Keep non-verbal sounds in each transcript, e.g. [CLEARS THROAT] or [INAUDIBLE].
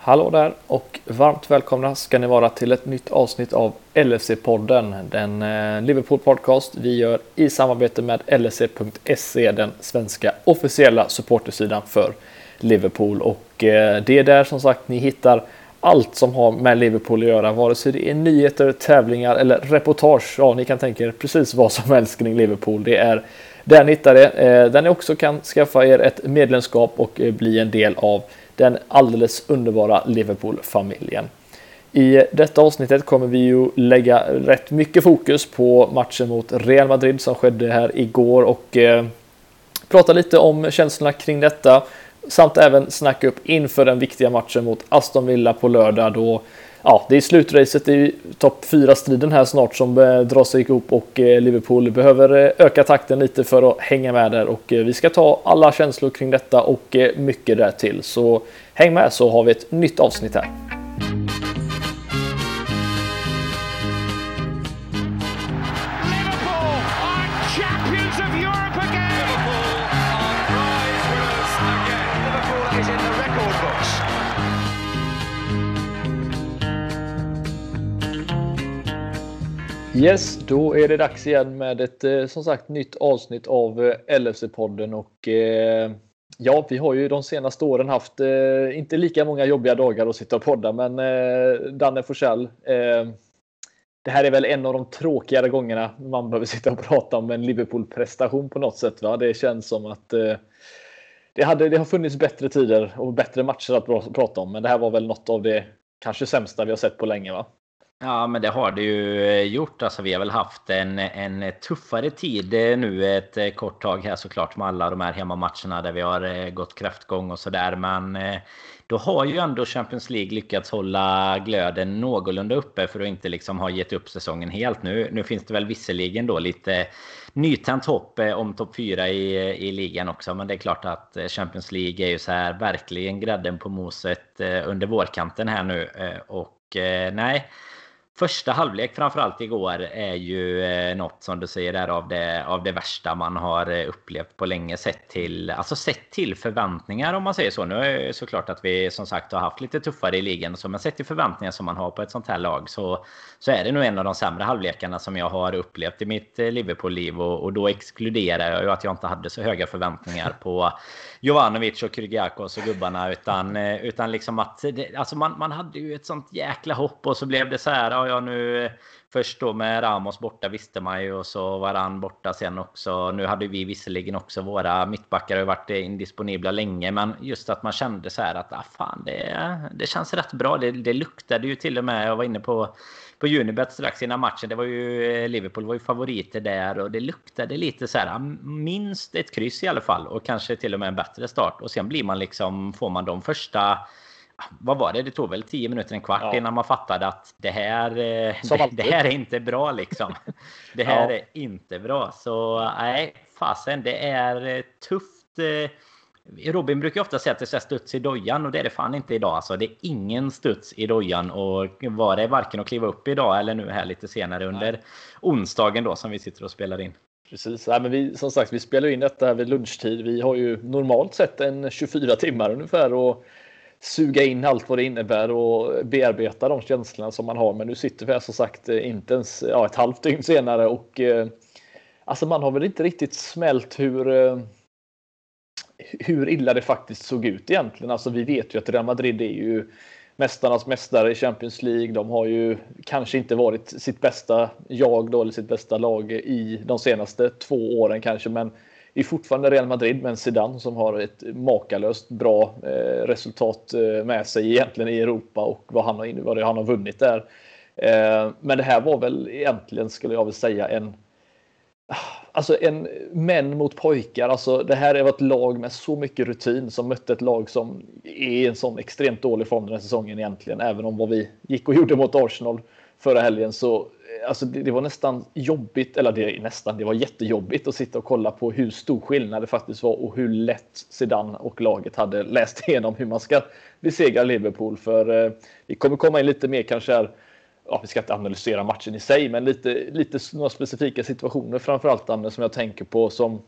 Hallå där och varmt välkomna ska ni vara till ett nytt avsnitt av LFC-podden, den eh, Liverpool-podcast vi gör i samarbete med LFC.se, den svenska officiella supportersidan för Liverpool. Och eh, det är där som sagt ni hittar allt som har med Liverpool att göra, vare sig det är nyheter, tävlingar eller reportage. Ja, ni kan tänka er precis vad som helst kring Liverpool. Det är där ni hittar det, eh, där ni också kan skaffa er ett medlemskap och bli en del av den alldeles underbara Liverpool-familjen. I detta avsnittet kommer vi ju lägga rätt mycket fokus på matchen mot Real Madrid som skedde här igår och eh, prata lite om känslorna kring detta samt även snacka upp inför den viktiga matchen mot Aston Villa på lördag då ja, det är slutracet i topp 4-striden här snart som eh, drar sig ihop och eh, Liverpool behöver eh, öka takten lite för att hänga med där och vi ska ta alla känslor kring detta och mycket därtill. Så häng med så har vi ett nytt avsnitt här. Yes, då är det dags igen med ett eh, som sagt nytt avsnitt av eh, LFC-podden och eh, ja, vi har ju de senaste åren haft eh, inte lika många jobbiga dagar att sitta och podda, men Danne Forsell. Det här är väl en av de tråkigare gångerna man behöver sitta och prata om en Liverpool-prestation på något sätt. Va? Det känns som att det, hade, det har funnits bättre tider och bättre matcher att prata om, men det här var väl något av det kanske sämsta vi har sett på länge. va? Ja, men det har det ju eh, gjort. Alltså, vi har väl haft en, en tuffare tid eh, nu ett eh, kort tag här såklart med alla de här hemmamatcherna där vi har gått kräftgång och sådär. Men då har ju ändå Champions League lyckats hålla glöden någorlunda uppe för att inte liksom ha gett upp säsongen helt. Nu, nu finns det väl visserligen då lite nytänt hopp om topp 4 i, i ligan också. Men det är klart att Champions League är ju så här verkligen grädden på moset under vårkanten här nu. Och nej Första halvlek framförallt igår är ju eh, något som du säger där av det, av det värsta man har eh, upplevt på länge sett till, alltså sett till förväntningar om man säger så. Nu är det såklart att vi som sagt har haft lite tuffare i ligan och så, men sett till förväntningar som man har på ett sånt här lag så, så är det nog en av de sämre halvlekarna som jag har upplevt i mitt eh, Liverpool-liv och, och då exkluderar jag ju att jag inte hade så höga förväntningar på Jovanovic och Kyrgiakos och gubbarna utan, eh, utan liksom att det, alltså man, man hade ju ett sånt jäkla hopp och så blev det så här ja nu först då med Ramos borta visste man ju och så var han borta sen också. Nu hade vi visserligen också våra mittbackar har varit indisponibla länge, men just att man kände så här att ah, fan, det, det känns rätt bra. Det, det luktade ju till och med. Jag var inne på på Unibet strax innan matchen. Det var ju Liverpool var ju favoriter där och det luktade lite så här minst ett kryss i alla fall och kanske till och med en bättre start och sen blir man liksom får man de första vad var det? Det tog väl 10 minuter, en kvart ja. innan man fattade att det här, eh, [LAUGHS] det, det, här är inte bra liksom. [LAUGHS] Det här ja. är inte bra. Så nej, fasen, det är eh, tufft. Robin brukar ofta säga att det är studs i dojan och det är det fan inte idag. Alltså, det är ingen studs i dojan och var det varken att kliva upp idag eller nu här lite senare under nej. onsdagen då som vi sitter och spelar in. Precis, ja, men vi, som sagt, vi spelar in detta vid lunchtid. Vi har ju normalt sett en 24 timmar ungefär och suga in allt vad det innebär och bearbeta de känslorna som man har. Men nu sitter vi här som sagt inte ens ja, ett halvt dygn senare och eh, alltså man har väl inte riktigt smält hur eh, hur illa det faktiskt såg ut egentligen. Alltså vi vet ju att Real Madrid är ju mästarnas mästare i Champions League. De har ju kanske inte varit sitt bästa jag då, eller sitt bästa lag i de senaste två åren kanske, men det är fortfarande Real Madrid med en Zidane som har ett makalöst bra eh, resultat eh, med sig egentligen i Europa och vad han har, vad han har vunnit där. Eh, men det här var väl egentligen, skulle jag vilja säga, en Alltså en män mot pojkar. Alltså det här är ett lag med så mycket rutin som mötte ett lag som är i en sån extremt dålig form den här säsongen egentligen. Även om vad vi gick och gjorde mot Arsenal förra helgen så alltså det, det, var nästan jobbigt, eller det nästan, det var jättejobbigt att sitta och kolla på hur stor skillnad det faktiskt var och hur lätt Zidane och laget hade läst [LAUGHS] igenom hur man ska besegra Liverpool. För eh, vi kommer komma in lite mer kanske här, ja, vi ska inte analysera matchen i sig, men lite, lite några specifika situationer framförallt Anne som jag tänker på som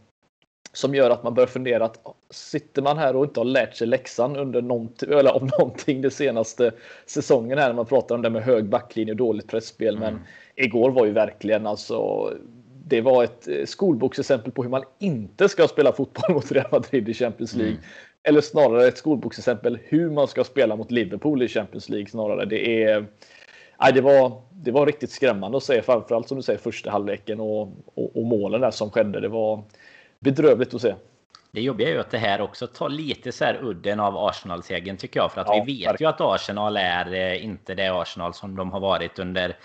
som gör att man börjar fundera att sitter man här och inte har lärt sig läxan under någonting, eller om [LAUGHS] någonting de senaste säsongen här när man pratar om det med hög backlinje och dåligt pressspel. Mm. Men igår var ju verkligen alltså det var ett eh, skolboksexempel på hur man inte ska spela fotboll [LAUGHS] mot Real Madrid i Champions League. Mm. Eller snarare ett skolboksexempel hur man ska spela mot Liverpool i Champions League snarare. Det är Nej, det, var, det var riktigt skrämmande att se, framförallt som du säger första halvleken och, och, och målen där som skedde. Det var bedrövligt att se. Det jobbiga är ju att det här också tar lite så här udden av Arsenal-segern tycker jag. För att ja, vi vet verkligen. ju att Arsenal är eh, inte det Arsenal som de har varit under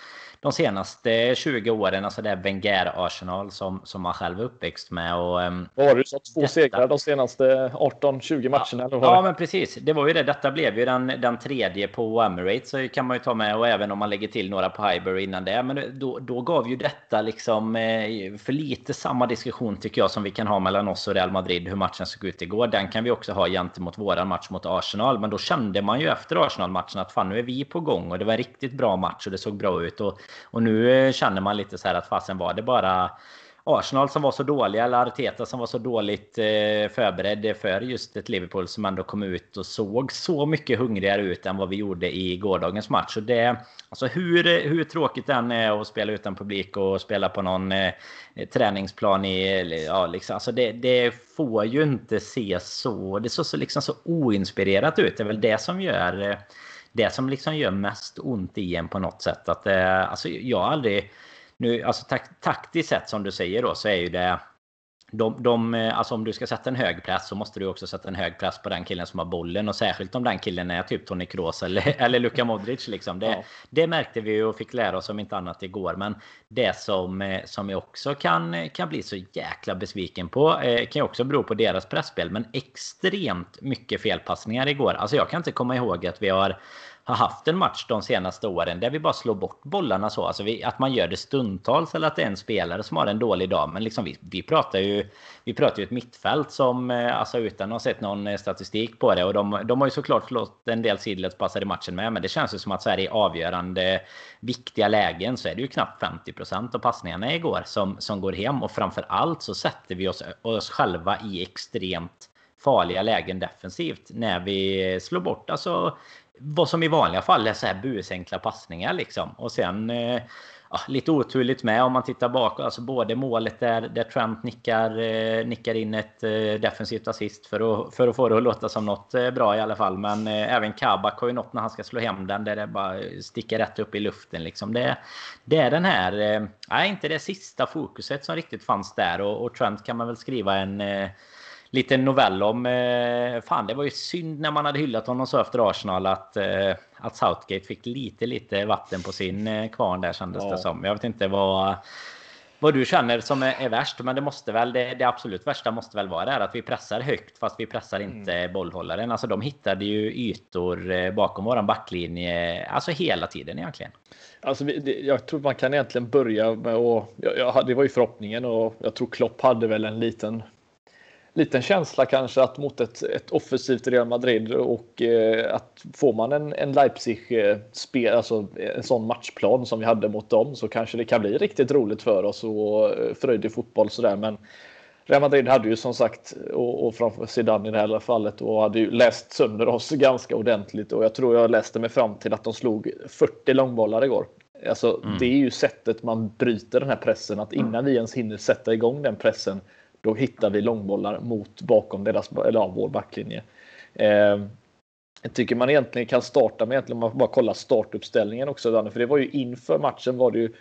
de senaste 20 åren. Alltså det är Wenger-Arsenal som, som man själv är uppväxt med. Och, um, Vad var det så? Två detta... segrar de senaste 18-20 matcherna? Ja, ja, men precis. Det var ju det. Detta blev ju den, den tredje på Emirates. Så kan man ju ta med. Och även om man lägger till några på Highbury innan det. Men då, då gav ju detta liksom eh, för lite samma diskussion tycker jag som vi kan ha mellan oss och Real Madrid. Hur matchen såg ut igår. Den kan vi också ha gentemot våran match mot Arsenal. Men då kände man ju efter Arsenal-matchen att fan nu är vi på gång. Och det var en riktigt bra match och det såg bra ut. Och och nu eh, känner man lite så här att fasen var det bara Arsenal som var så dåliga eller Arteta som var så dåligt eh, förberedd för just ett Liverpool som ändå kom ut och såg så mycket hungrigare ut än vad vi gjorde i gårdagens match. Och det, alltså hur, hur tråkigt det än är att spela utan publik och spela på någon eh, träningsplan i... Ja, liksom, alltså det, det, får ju inte se så... Det såg så, liksom så oinspirerat ut. Det är väl det som gör det som liksom gör mest ont i en på något sätt. Att, eh, alltså, jag har aldrig... Nu, alltså, tak taktiskt sett som du säger då så är ju det... De, de, eh, alltså om du ska sätta en hög press så måste du också sätta en hög press på den killen som har bollen. Och särskilt om den killen är typ Toni Kroos eller, [LAUGHS] eller Luka Modric. Liksom. Det, ja. det märkte vi och fick lära oss om inte annat igår. Men det som, eh, som jag också kan, kan bli så jäkla besviken på eh, kan ju också bero på deras pressspel. Men extremt mycket felpassningar igår. Alltså jag kan inte komma ihåg att vi har har haft en match de senaste åren där vi bara slår bort bollarna så. Alltså vi, att man gör det stundtals eller att det är en spelare som har en dålig dag. Men liksom vi, vi pratar ju vi pratar ju ett mittfält som, eh, alltså utan att ha sett någon eh, statistik på det. Och de, de har ju såklart förlåt en del sidledspassar i matchen med. Men det känns ju som att så här i avgörande viktiga lägen så är det ju knappt 50% av passningarna igår som, som går hem. Och framför allt så sätter vi oss, oss själva i extremt farliga lägen defensivt när vi slår bort alltså vad som i vanliga fall är så här busenkla passningar liksom. Och sen eh, ja, lite oturligt med om man tittar bakåt. Alltså både målet där, där Trump nickar, eh, nickar in ett eh, defensivt assist för att, för att få det att låta som något eh, bra i alla fall. Men eh, även Kabak har ju något när han ska slå hem den där det bara sticker rätt upp i luften. Liksom. Det, det är den här, eh, nej inte det sista fokuset som riktigt fanns där. Och, och Trent kan man väl skriva en liten novell om... Eh, fan, det var ju synd när man hade hyllat honom så efter Arsenal att, eh, att Southgate fick lite, lite vatten på sin eh, kvarn där kändes ja. det som. Jag vet inte vad, vad du känner som är, är värst, men det måste väl det, det, absolut värsta måste väl vara det här att vi pressar högt fast vi pressar inte mm. bollhållaren. Alltså de hittade ju ytor eh, bakom våran backlinje, alltså hela tiden egentligen. Alltså, jag tror man kan egentligen börja med att, ja, det var ju förhoppningen och jag tror Klopp hade väl en liten liten känsla kanske att mot ett, ett offensivt Real Madrid och eh, att får man en, en Leipzig-spel, alltså en sån matchplan som vi hade mot dem så kanske det kan bli riktigt roligt för oss och eh, fröjdig fotboll sådär. Men Real Madrid hade ju som sagt, och, och framför Zidane i det här fallet, och hade ju läst sönder oss ganska ordentligt och jag tror jag läste mig fram till att de slog 40 långbollar igår. Alltså, mm. Det är ju sättet man bryter den här pressen, att innan vi ens hinner sätta igång den pressen då hittar vi långbollar mot bakom deras, eller ja, vår backlinje. Eh, jag tycker man egentligen kan starta med, egentligen, man bara kolla startuppställningen också, Danne, för det var ju inför matchen var det ju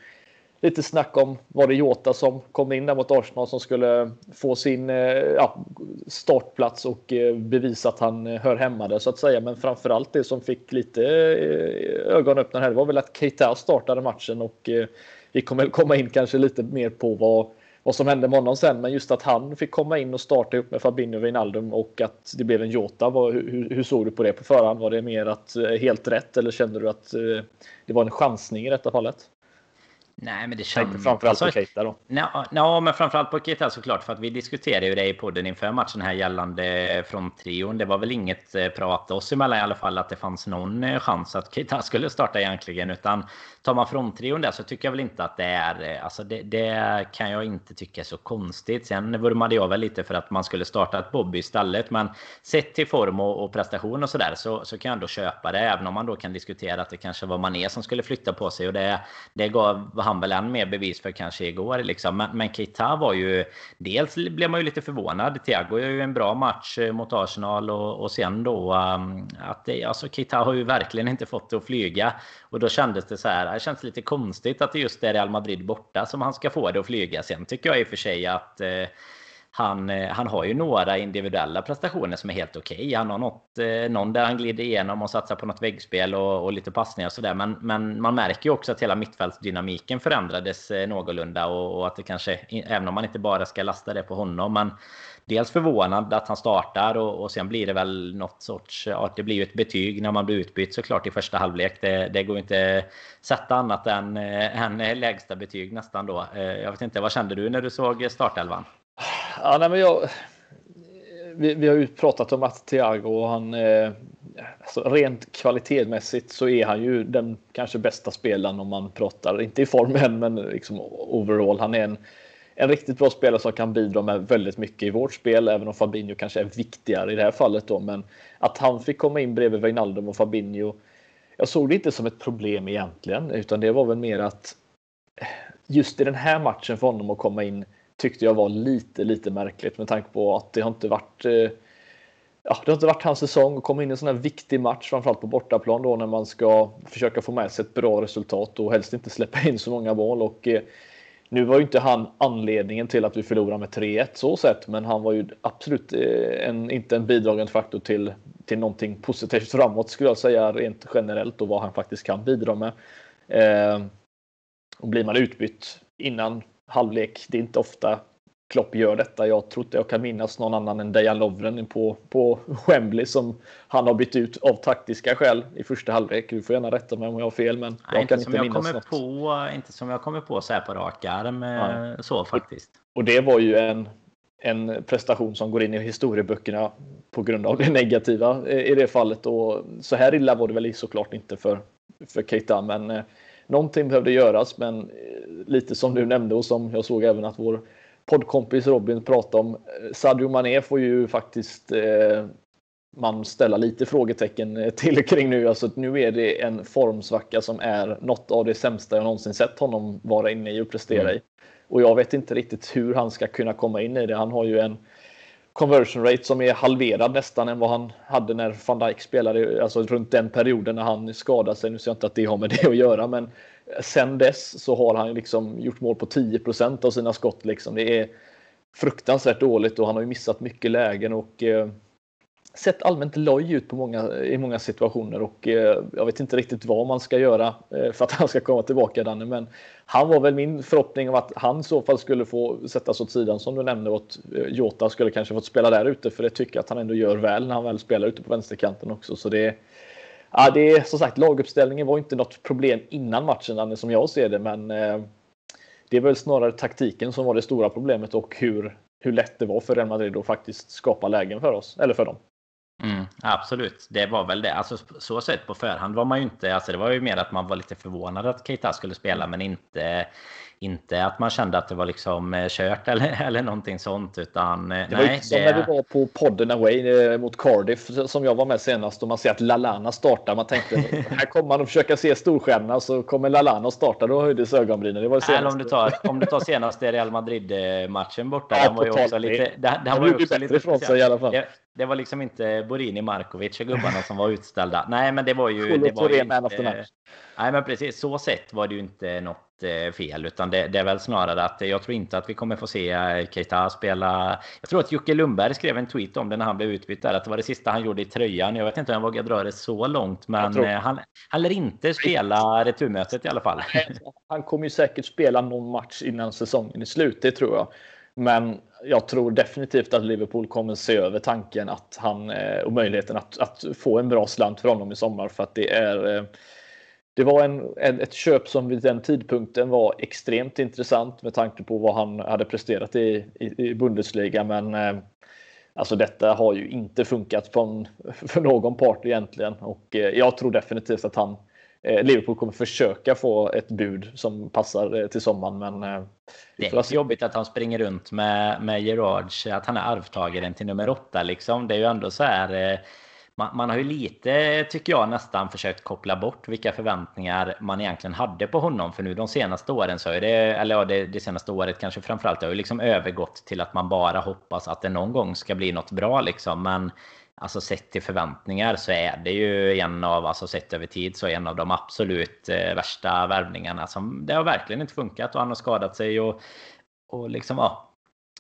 lite snack om, var det Jota som kom in där mot Arsenal som skulle få sin eh, ja, startplats och eh, bevisa att han eh, hör hemma där så att säga. Men framförallt det som fick lite eh, ögonöppnare här var väl att Keita startade matchen och eh, vi kommer komma in kanske lite mer på vad vad som hände med honom sen. Men just att han fick komma in och starta upp med Fabinho och Wijnaldum och att det blev en Jota. Vad, hur, hur, såg du på det på förhand? Var det mer att eh, helt rätt eller kände du att eh, det var en chansning i detta fallet? Nej, men det känns... Framförallt alltså, på Keita då. Ja, men framförallt på Keita såklart. För att vi diskuterade ju det i podden inför matchen här gällande från trion. Det var väl inget eh, prat oss emellan i alla fall att det fanns någon eh, chans att Keita [LAUGHS] skulle starta egentligen. Utan tar man från trion där så tycker jag väl inte att det är... Eh, alltså det, det kan jag inte tycka är så konstigt. Sen vurmade jag väl lite för att man skulle starta ett Bobby istället. Men sett till form och, och prestation och sådär så, så kan jag ändå köpa det. Även om man då kan diskutera att det kanske var Mané som skulle flytta på sig. Och det, det gav han väl än mer bevis för kanske igår. Liksom. Men, men Keita var ju... Dels blev man ju lite förvånad. Thiago gör ju en bra match eh, mot Arsenal och, och sen då um, att det, alltså Keita har ju verkligen inte fått det att flyga. Och då kändes det så här. Det känns lite konstigt att det just är Real Madrid borta som han ska få det att flyga. Sen tycker jag i och för sig att eh, han, eh, han har ju några individuella prestationer som är helt okej. Okay. Han har något, eh, någon där han glider igenom och satsar på något väggspel och, och lite passningar och sådär. Men, men man märker ju också att hela mittfältsdynamiken förändrades eh, någorlunda och, och att det kanske, även om man inte bara ska lasta det på honom, men dels förvånad att han startar och, och sen blir det väl något sorts, ja det blir ju ett betyg när man blir utbytt såklart i första halvlek. Det, det går inte sätta annat än, än lägsta betyg nästan då. Jag vet inte, vad kände du när du såg startelvan? Ja, nej, men jag, vi, vi har ju pratat om att Thiago och han eh, alltså rent kvalitetsmässigt så är han ju den kanske bästa spelaren om man pratar, inte i form än, men liksom overall. Han är en, en riktigt bra spelare som kan bidra med väldigt mycket i vårt spel, även om Fabinho kanske är viktigare i det här fallet då. Men att han fick komma in bredvid Wijnaldum och Fabinho. Jag såg det inte som ett problem egentligen, utan det var väl mer att eh, just i den här matchen för honom att komma in tyckte jag var lite, lite märkligt med tanke på att det har inte varit eh, Ja, det har inte varit hans säsong att komma in i en sån här viktig match, framförallt på bortaplan då när man ska försöka få med sig ett bra resultat och helst inte släppa in så många mål. Och, eh, nu var ju inte han anledningen till att vi förlorade med 3-1 så sett, men han var ju absolut eh, en, inte en bidragande faktor till, till någonting positivt framåt skulle jag säga rent generellt och vad han faktiskt kan bidra med. Eh, och blir man utbytt innan halvlek. Det är inte ofta Klopp gör detta. Jag tror inte jag kan minnas någon annan än Dejan Lovren på, på Wembley som han har bytt ut av taktiska skäl i första halvlek. Du får gärna rätta mig om jag har fel, men jag Nej, kan inte, inte minnas något. På, inte som jag kommer på så här på rak arm, eh, så faktiskt. Och, och det var ju en, en prestation som går in i historieböckerna på grund av det negativa eh, i det fallet. Och så här illa var det väl såklart inte för, för Keita, men eh, någonting behövde göras, men eh, lite som du nämnde och som jag såg även att vår poddkompis Robin pratade om. Eh, Sadio Mané får ju faktiskt eh, man ställa lite frågetecken eh, till kring nu. Alltså nu är det en formsvacka som är något av det sämsta jag någonsin sett honom vara inne i och prestera mm. i. Och jag vet inte riktigt hur han ska kunna komma in i det. Han har ju en conversion rate som är halverad nästan än vad han hade när van Dijk spelade, alltså runt den perioden när han skadade sig. Nu ser jag inte att det har med det att göra, men sen dess så har han liksom gjort mål på 10% av sina skott. Liksom. Det är fruktansvärt dåligt och han har ju missat mycket lägen och eh, sett allmänt loj ut på många, i många situationer och eh, jag vet inte riktigt vad man ska göra eh, för att han ska komma tillbaka Danne. Men han var väl min förhoppning om att han i så fall skulle få sättas åt sidan som du nämnde och att eh, Jota skulle kanske fått spela där ute för det tycker jag att han ändå gör väl när han väl spelar ute på vänsterkanten också. Så det, ja, det är som sagt laguppställningen var inte något problem innan matchen Danne som jag ser det, men eh, det är väl snarare taktiken som var det stora problemet och hur hur lätt det var för Real Madrid att faktiskt skapa lägen för oss eller för dem. Mm, absolut, det var väl det. Alltså, så sett på förhand var man ju inte... Alltså, det var ju mer att man var lite förvånad att Keita skulle spela, men inte, inte att man kände att det var liksom eh, kört [LAUGHS] eller, eller någonting sånt. Utan, eh, det var nej, inte som det... när vi var på podden away eh, mot Cardiff som jag var med senast och man ser att Lalana startar. Man tänkte [LAUGHS] här kommer man att försöka se storstjärnorna så kommer Lalana att starta. Då höjdes ögonbrynen. Det var det eller om du tar, om du tar senaste Real Madrid-matchen borta. Ja, den var ju också lite... Den, den var ju också lite ifrån sig i alla fall. Det, var liksom inte Borini, Markovic och gubbarna som var utställda. Nej, men det var ju... Det var ju inte, nej, men precis. Så sett var det ju inte något eh, fel, utan det, det, är väl snarare att jag tror inte att vi kommer få se eh, Keita spela. Jag tror att Jocke Lundberg skrev en tweet om det när han blev utbytt där, att det var det sista han gjorde i tröjan. Jag vet inte om jag vågar dra det så långt, men eh, han, han lär inte spela returmötet i alla fall. [LAUGHS] Han kommer ju säkert spela någon match innan säsongen är slut, det tror jag. Men jag tror definitivt att Liverpool kommer se över tanken att han eh, och möjligheten att, att få en bra slant för honom i sommar för att det är. Eh, det var en, en, ett köp som vid den tidpunkten var extremt intressant med tanke på vad han hade presterat i, i, i Bundesliga. Men eh, alltså detta har ju inte funkat på [LAUGHS] för någon part egentligen och eh, jag tror definitivt att han Eh, Liverpool kommer försöka få ett bud som passar eh, till sommaren. Men eh, det är jobbigt att han springer runt med, med Gerard, att han är arvtagaren till nummer åtta. Liksom. Det är ju ändå så här. Man, man, har ju lite, tycker jag, nästan försökt koppla bort vilka förväntningar man egentligen hade på honom. För nu de senaste åren så är det, eller ja, det, det senaste året kanske framförallt, det har ju liksom övergått till att man bara hoppas att det någon gång ska bli något bra liksom. Men Alltså sett till förväntningar så är det ju en av, alltså sett över tid så en av de absolut eh, värsta värvningarna som det har verkligen inte funkat och han har skadat sig och, och liksom ja,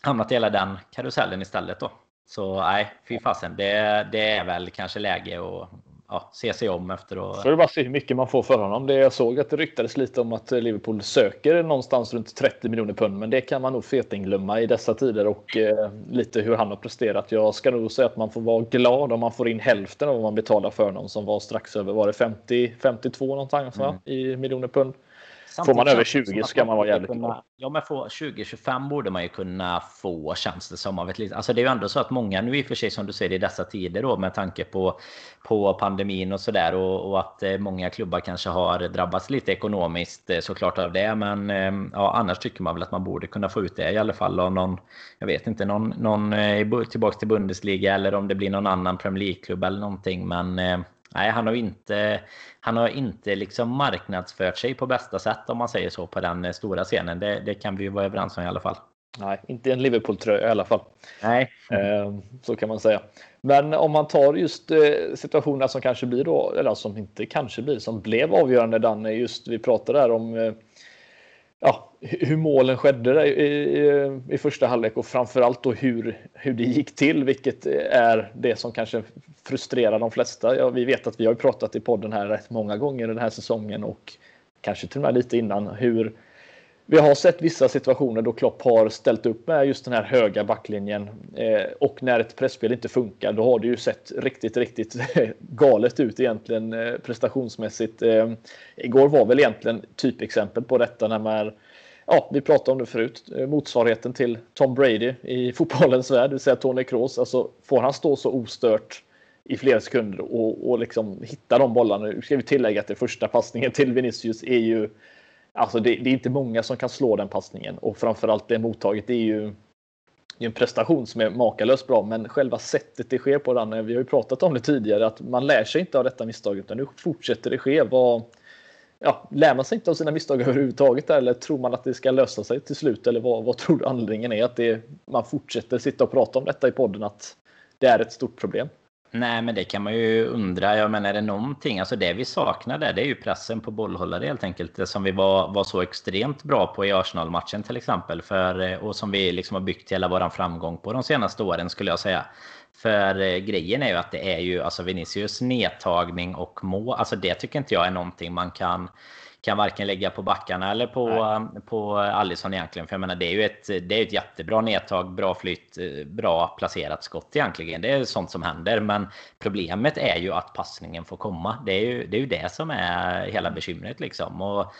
hamnat i hela den karusellen istället då. Så nej, fy fasen, det, det är väl kanske läge att ja, se sig om efter att... Så det bara se hur mycket man får för honom. Det jag såg att det ryktades lite om att Liverpool söker någonstans runt 30 miljoner pund, men det kan man nog fetingglömma i dessa tider och eh, lite hur han har presterat. Jag ska nog säga att man får vara glad om man får in hälften av vad man betalar för honom som var strax över, var det 50, 52 någonstans mm. i miljoner pund. Samtidigt får man över 20 ska man vara jävligt glad. Ja, men 20-25 borde man ju kunna få känns det som. Av ett litet, alltså det är ju ändå så att många nu i och för sig som du säger i dessa tider då med tanke på, på pandemin och sådär och, och att eh, många klubbar kanske har drabbats lite ekonomiskt eh, såklart av det. Men eh, ja, annars tycker man väl att man borde kunna få ut det i alla fall av någon, jag vet inte, någon, någon tillbaks till Bundesliga eller om det blir någon annan Premier League-klubb eller någonting. Men nej, han har inte, han har inte liksom marknadsfört sig på bästa sätt om man säger så på den eh, stora scenen. Det, det kan vi vara överens om i alla fall. Nej, inte en Liverpool-tröja i alla fall. Nej. Eh, så kan man säga. Men om man tar just eh, situationerna som kanske blir då, eller som inte kanske blir, som blev avgörande Danne, just vi pratade där om ja, hur målen skedde i, i, i första halvlek och framförallt då hur, hur det gick till, vilket är det som kanske frustrerar de flesta. Ja, vi vet att vi har pratat i podden här rätt många gånger den här säsongen och kanske till och med lite innan hur vi har sett vissa situationer då Klopp har ställt upp med just den här höga backlinjen eh, och när ett pressspel inte funkar då har det ju sett riktigt, riktigt [LAUGHS] galet ut egentligen eh, prestationsmässigt. Eh, igår var väl egentligen typexempel på detta när man Ja, vi pratade om det förut. Motsvarigheten till Tom Brady i [LAUGHS] fotbollens värld, det vill säga Tony Kroos. Alltså, får han stå så ostört i flera sekunder och, och liksom hitta de bollarna. Nu ska vi tillägga att det första passningen till Vinicius är ju Alltså det, det, är inte många som kan slå den passningen och framförallt det mottaget. Det är ju en prestation som är makalöst bra, men själva sättet det sker på den. Vi har ju pratat om det tidigare att man lär sig inte av detta misstag utan nu fortsätter det ske. Vad, ja, lär man sig inte av sina misstag [LAUGHS] överhuvudtaget eller tror man att det ska lösa sig till slut? Eller vad, vad tror du anledningen är att det, man fortsätter sitta och prata om detta i podden att det är ett stort problem? Nej, men det kan man ju undra. Jag menar, är det någonting? Alltså det vi saknar där, det är ju pressen på bollhållare helt enkelt. Det som vi var, var så extremt bra på i Arsenal-matchen till exempel. För, eh, och som vi liksom har byggt hela våran framgång på de senaste åren skulle jag säga. För eh, grejen är ju att det är ju alltså Vinicius nedtagning och mål. Alltså det tycker inte jag är någonting man kan kan varken lägga på backarna eller på, på Allison egentligen. För jag menar, det är ju ett, det är ett jättebra nedtag, bra flytt, eh, bra placerat skott egentligen. Det är sånt som händer. Men problemet är ju att passningen får komma. Det är ju det, är ju det som är hela bekymret liksom. Och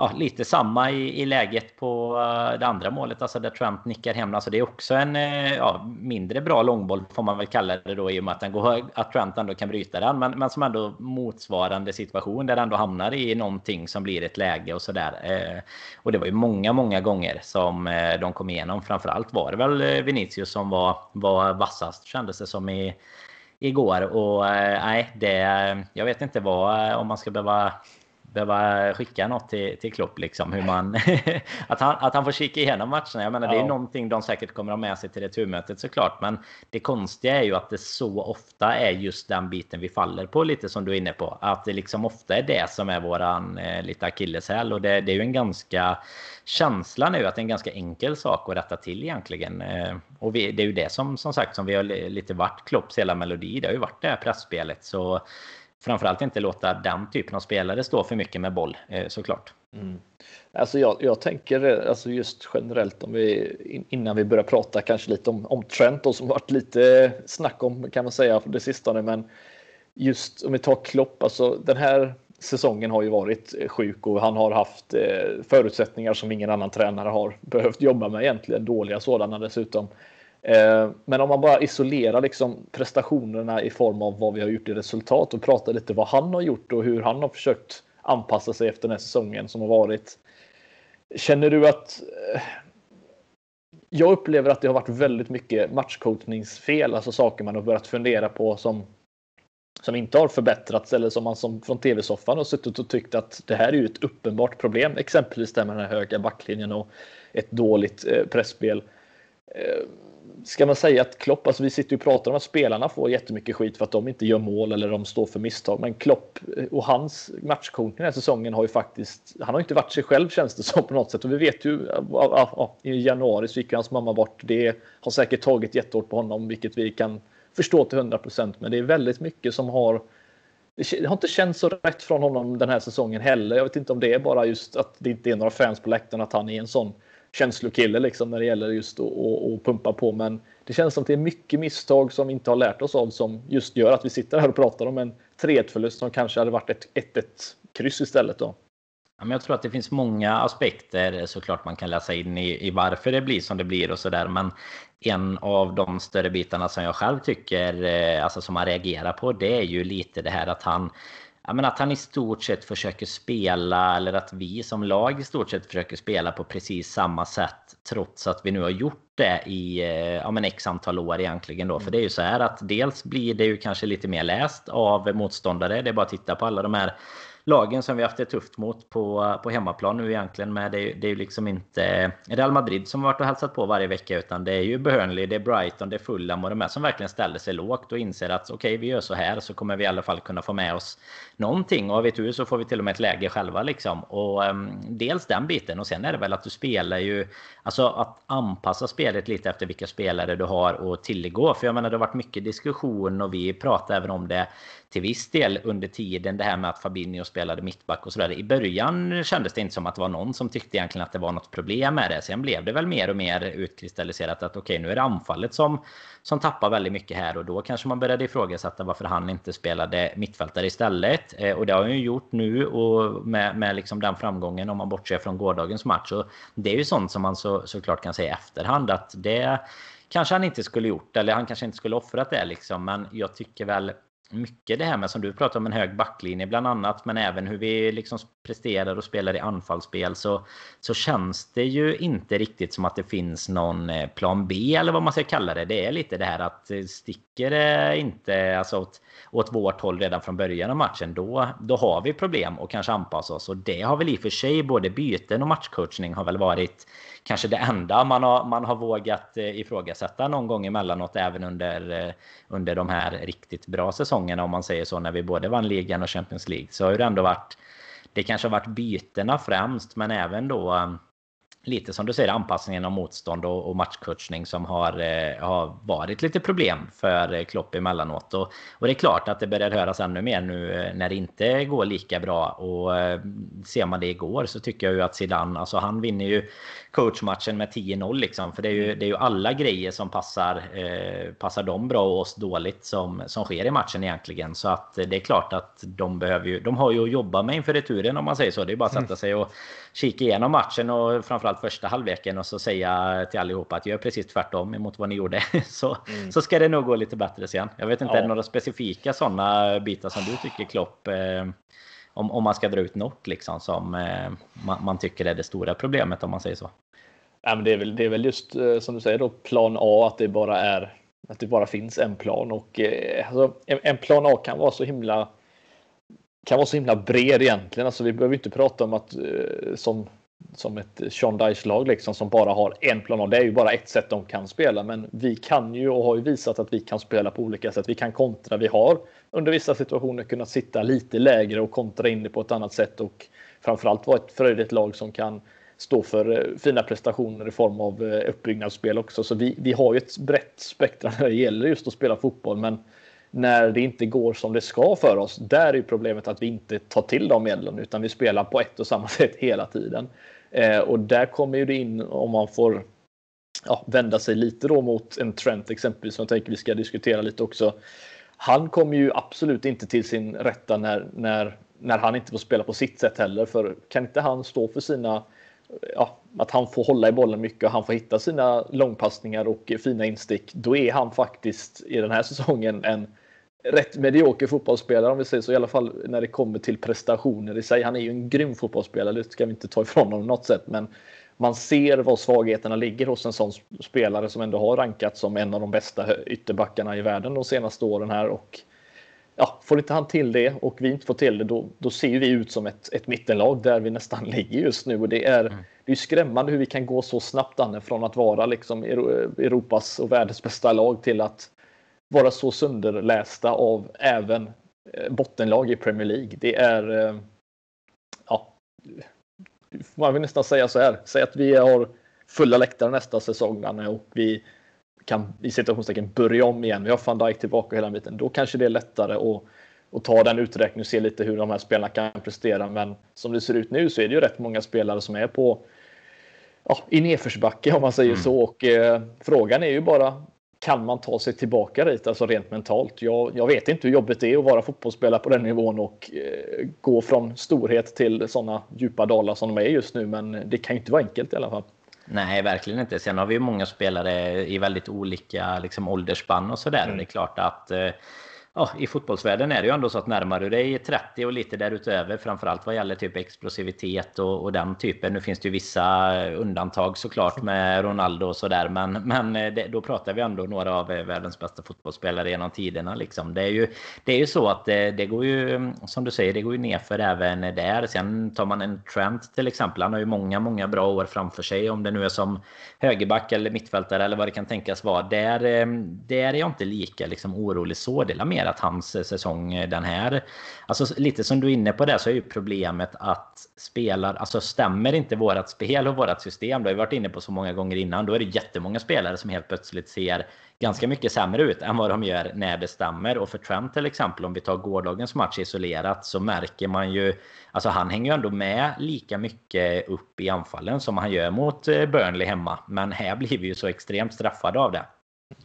ja, lite samma i, i läget på eh, det andra målet, alltså där Trump nickar hem. Alltså det är också en eh, ja, mindre bra långboll får man väl kalla det då i och med att, den går, att Trump ändå kan bryta den. Men, men som ändå motsvarande situation där den ändå hamnar i någonting som blir ett läge och sådär. Eh, och det var ju många, många gånger som de kom igenom. Framförallt var det väl Vinicius som var, var vassast kändes det som i igår och nej, det, jag vet inte vad om man ska behöva behöva skicka något till, till Klopp liksom. Hur man, [LAUGHS] att, han, att han får kika igenom matcherna. Jag menar ja. det är någonting de säkert kommer ha med sig till returmötet såklart. Men det konstiga är ju att det så ofta är just den biten vi faller på lite som du är inne på. Att det liksom ofta är det som är våran eh, lite akilleshäl. Och det, det är ju en ganska känslan är ju att det är en ganska enkel sak att rätta till egentligen. Eh, och vi, det är ju det som som sagt som vi har lite varit Klopps hela melodi. Det har ju varit det här pressspelet. Så framförallt inte låta den typen av spelare stå för mycket med boll eh, såklart. Mm. Alltså jag, jag tänker eh, alltså just generellt om vi innan vi börjar prata kanske lite om, om Trent och som varit lite eh, snack om kan man säga för det sistone men just om vi tar Klopp alltså den här säsongen har ju varit sjuk och han har haft förutsättningar som ingen annan tränare har behövt jobba med egentligen, dåliga sådana dessutom. Eh, men om man bara isolerar liksom prestationerna i form av vad vi har gjort i resultat och pratar lite vad han har gjort och hur han har försökt anpassa sig efter den här säsongen som har varit. Känner du att eh, jag upplever att det har varit väldigt mycket matchcoachningsfel, alltså saker man har börjat fundera på som som inte har förbättrats eller som man som från tv-soffan har suttit och tyckt att det här är ju ett uppenbart problem. Exempelvis det med den här höga backlinjen och ett dåligt eh, pressspel. Eh, ska man säga att Klopp, alltså vi sitter ju och pratar om att spelarna får jättemycket skit för att de inte gör mål eller de står för misstag. Men Klopp eh, och hans matchcoachning den här säsongen har ju faktiskt, han har inte varit sig själv känns det som på något sätt. Och vi vet ju, i januari så gick hans mamma bort. Det har säkert tagit jättehårt på honom, vilket vi kan förstå till 100 procent. Men det är väldigt mycket som har det har inte känts så rätt från honom den här säsongen heller. Jag vet inte om det är bara just att det inte är några fans på läktaren, att han är en sån känslokille liksom när det gäller just att, att, att pumpa på. Men det känns som att det är mycket misstag som vi inte har lärt oss av som just gör att vi sitter här och pratar om en 3-1 förlust som kanske hade varit ett 1-1 kryss istället. Då. Ja, men jag tror att det finns många aspekter såklart man kan läsa in i, i varför det blir som det blir och sådär. Men en av de större bitarna som jag själv tycker, eh, alltså som man reagerar på, det är ju lite det här att han Ja, men att han i stort sett försöker spela, eller att vi som lag i stort sett försöker spela på precis samma sätt trots att vi nu har gjort det i eh, ja, men x antal år egentligen då. För det är ju så här att dels blir det ju kanske lite mer läst av motståndare. Det är bara att titta på alla de här lagen som vi haft det tufft mot på, på hemmaplan nu egentligen. Men det, det är ju liksom inte Real Madrid som har varit och hälsat på varje vecka. Utan det är ju Burnley, det är Brighton, det är Fulham och de här som verkligen ställer sig lågt och inser att okej, okay, vi gör så här så kommer vi i alla fall kunna få med oss någonting. Och har vi tur så får vi till och med ett läge själva liksom. Och um, dels den biten och sen är det väl att du spelar ju Alltså att anpassa spelet lite efter vilka spelare du har och tillgå. För jag menar det har varit mycket diskussion och vi pratar även om det till viss del under tiden. Det här med att Fabinho spelade mittback och sådär. I början kändes det inte som att det var någon som tyckte egentligen att det var något problem med det. Sen blev det väl mer och mer utkristalliserat att okej, okay, nu är det anfallet som, som tappar väldigt mycket här och då kanske man började ifrågasätta varför han inte spelade mittfältare istället. Eh, och det har han ju gjort nu och med, med liksom den framgången om man bortser från gårdagens match. Och det är ju sånt som man så, såklart kan säga i efterhand att det kanske han inte skulle gjort eller han kanske inte skulle offrat det liksom. Men jag tycker väl mycket det här med som du pratar om en hög backlinje bland annat men även hur vi liksom presterar och spelar i anfallsspel så, så känns det ju inte riktigt som att det finns någon eh, plan B eller vad man ska kalla det. Det är lite det här att eh, sticker det inte alltså åt, åt vårt håll redan från början av matchen då, då har vi problem och kanske anpassa oss och det har väl i och för sig både byten och matchcoachning har väl varit kanske det enda man har, man har vågat eh, ifrågasätta någon gång emellanåt även under, under de här riktigt bra säsongerna om man säger så när vi både vann ligan och Champions League så har det ändå varit det kanske har varit bytena främst men även då um, lite som du säger anpassningen av motstånd och, och matchcoachning som har, eh, har varit lite problem för eh, Klopp emellanåt. Och, och det är klart att det börjar höras ännu mer nu eh, när det inte går lika bra. Och eh, ser man det igår så tycker jag ju att Zidane, alltså han vinner ju coachmatchen med 10-0 liksom. För det är, ju, det är ju alla grejer som passar, eh, passar dem bra och oss dåligt som, som sker i matchen egentligen. Så att det är klart att de behöver ju, de har ju att jobba med inför returen om man säger så. Det är bara att sätta sig och kika igenom matchen och framförallt första halvleken och så säga till allihopa att gör precis tvärtom emot vad ni gjorde. [LAUGHS] Så, mm. så ska det nog gå lite bättre sen. Jag vet inte, ja. är det några specifika sådana bitar som du tycker Klopp eh, om, om man ska dra ut något liksom som eh, man, man, tycker är det stora problemet om man säger så. Ja, men det, är väl, det är väl just eh, som du säger då plan A att det bara är att det bara finns en plan och eh, alltså, en, en plan A kan vara så himla kan vara så himla bred egentligen. Alltså, vi behöver inte prata om att eh, som, som ett Sean Dice-lag liksom, som bara har en plan A. Det är ju bara ett sätt de kan spela, men vi kan ju och har ju visat att vi kan spela på olika sätt. Vi kan kontra. Vi har under vissa situationer kunnat sitta lite lägre och kontra in det på ett annat sätt och framförallt vara ett fröjdigt lag som kan stå för eh, fina prestationer i form av eh, uppbyggnadsspel också. Så vi, vi har ju ett brett spektra när det gäller just att spela fotboll, men när det inte går som det ska för oss. Där är problemet att vi inte tar till de medlen utan vi spelar på ett och samma [LAUGHS] sätt hela tiden. Eh, och där kommer ju det in om man får ja, vända sig lite då mot en trend exempelvis som jag tänker vi ska diskutera lite också. Han kommer ju absolut inte till sin rätta när, när när han inte får spela på sitt sätt heller. För kan inte han stå för sina ja, att han får hålla i bollen mycket och han får hitta sina långpassningar och fina instick. Då är han faktiskt i den här säsongen en rätt medioker fotbollsspelare om vi säger så. I alla fall när det kommer till prestationer i sig. Han är ju en grym fotbollsspelare, det ska vi inte ta ifrån honom på något sätt. Men man ser var svagheterna ligger hos en sån spelare som ändå har rankats som en av de bästa ytterbackarna i världen de senaste åren här. Och ja, får inte han till det och vi inte får till det, då, då ser vi ut som ett, ett mittenlag där vi nästan [LAUGHS] ligger just nu. Och det är, mm. det är skrämmande hur vi kan gå så snabbt Anne, från att vara liksom Europas och världens bästa lag till att vara så sönderlästa av även eh, bottenlag i Premier League. Det är, eh, ja, man vill nästan säga så här, säg att vi har fulla läktare nästa säsong Anne, och vi kan i situationstecken börja om igen. Vi har van Dijk tillbaka hela biten. Då kanske det är lättare att, att ta den uträkningen och se lite hur de här spelarna kan prestera. Men som det ser ut nu så är det ju rätt många spelare som är på ja, i nedförsbacke om man säger mm. så. Och eh, frågan är ju bara kan man ta sig tillbaka dit, alltså rent mentalt? Jag, jag vet inte hur jobbigt det är att vara fotbollsspelare på den nivån och eh, gå från storhet till sådana djupa dalar som de är just nu. Men det kan ju inte vara enkelt i alla fall. Nej, verkligen inte. Sen har vi ju många spelare i väldigt olika liksom, åldersspann och sådär. Mm. Det är klart att eh, ja, i fotbollsvärlden är det ju ändå så att närmar du dig 30 och lite därutöver, framförallt vad gäller typ explosivitet och, och den typen. Nu finns det ju vissa undantag såklart med Ronaldo och sådär, men, men eh, det, då pratar vi ändå några av eh, världens bästa fotbollsspelare genom tiderna. Liksom. Det, är ju, det är ju så att det, det går ju, som du säger, det går ju nerför även där. Sen tar man en Trent till exempel. Han har ju många, många bra år framför sig. Om det nu är som högerback eller mittfältare eller vad det kan tänkas vara. Där, där är jag inte lika liksom, orolig så. Det är mer att hans säsong eh, den här. Alltså lite som du är inne på det så är ju problemet att spelar, alltså stämmer inte vårat spel och vårat system, det har vi varit inne på så många gånger innan, då är det jättemånga spelare som helt plötsligt ser ganska mycket sämre ut än vad de gör när det stämmer. Och för Trent till exempel, om vi tar gårdagens match isolerat, så märker man ju... Alltså han hänger ju ändå med lika mycket upp i anfallen som han gör mot eh, Burnley hemma. Men här blir vi ju så extremt straffade av det.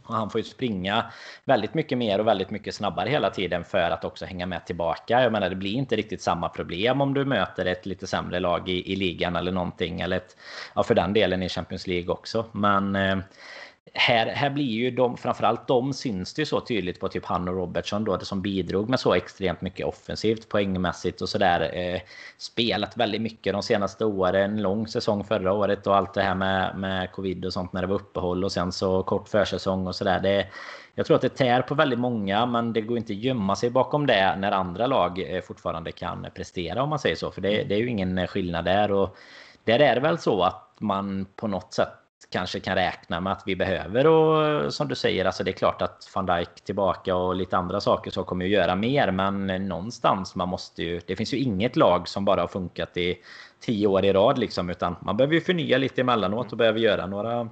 Och han får ju springa väldigt mycket mer och väldigt mycket snabbare hela tiden för att också hänga med tillbaka. Jag menar, det blir inte riktigt samma problem om du möter ett lite sämre lag i, i ligan eller någonting. Eller ett, ja, för den delen i Champions League också. Men eh, här, här blir ju de, framförallt de syns det ju så tydligt på typ han och Robertson då, som bidrog med så extremt mycket offensivt poängmässigt och sådär. Eh, spelat väldigt mycket de senaste åren, lång säsong förra året och allt det här med, med covid och sånt när det var uppehåll och sen så kort försäsong och sådär. Jag tror att det tär på väldigt många, men det går inte att gömma sig bakom det när andra lag eh, fortfarande kan prestera om man säger så. För det, det är ju ingen eh, skillnad där. Och där är det väl så att man på något sätt kanske kan räkna med att vi behöver och som du säger, alltså det är klart att van Dijk tillbaka och lite andra saker så kommer ju göra mer men någonstans man måste ju, det finns ju inget lag som bara har funkat i tio år i rad liksom utan man behöver ju förnya lite emellanåt och behöver göra några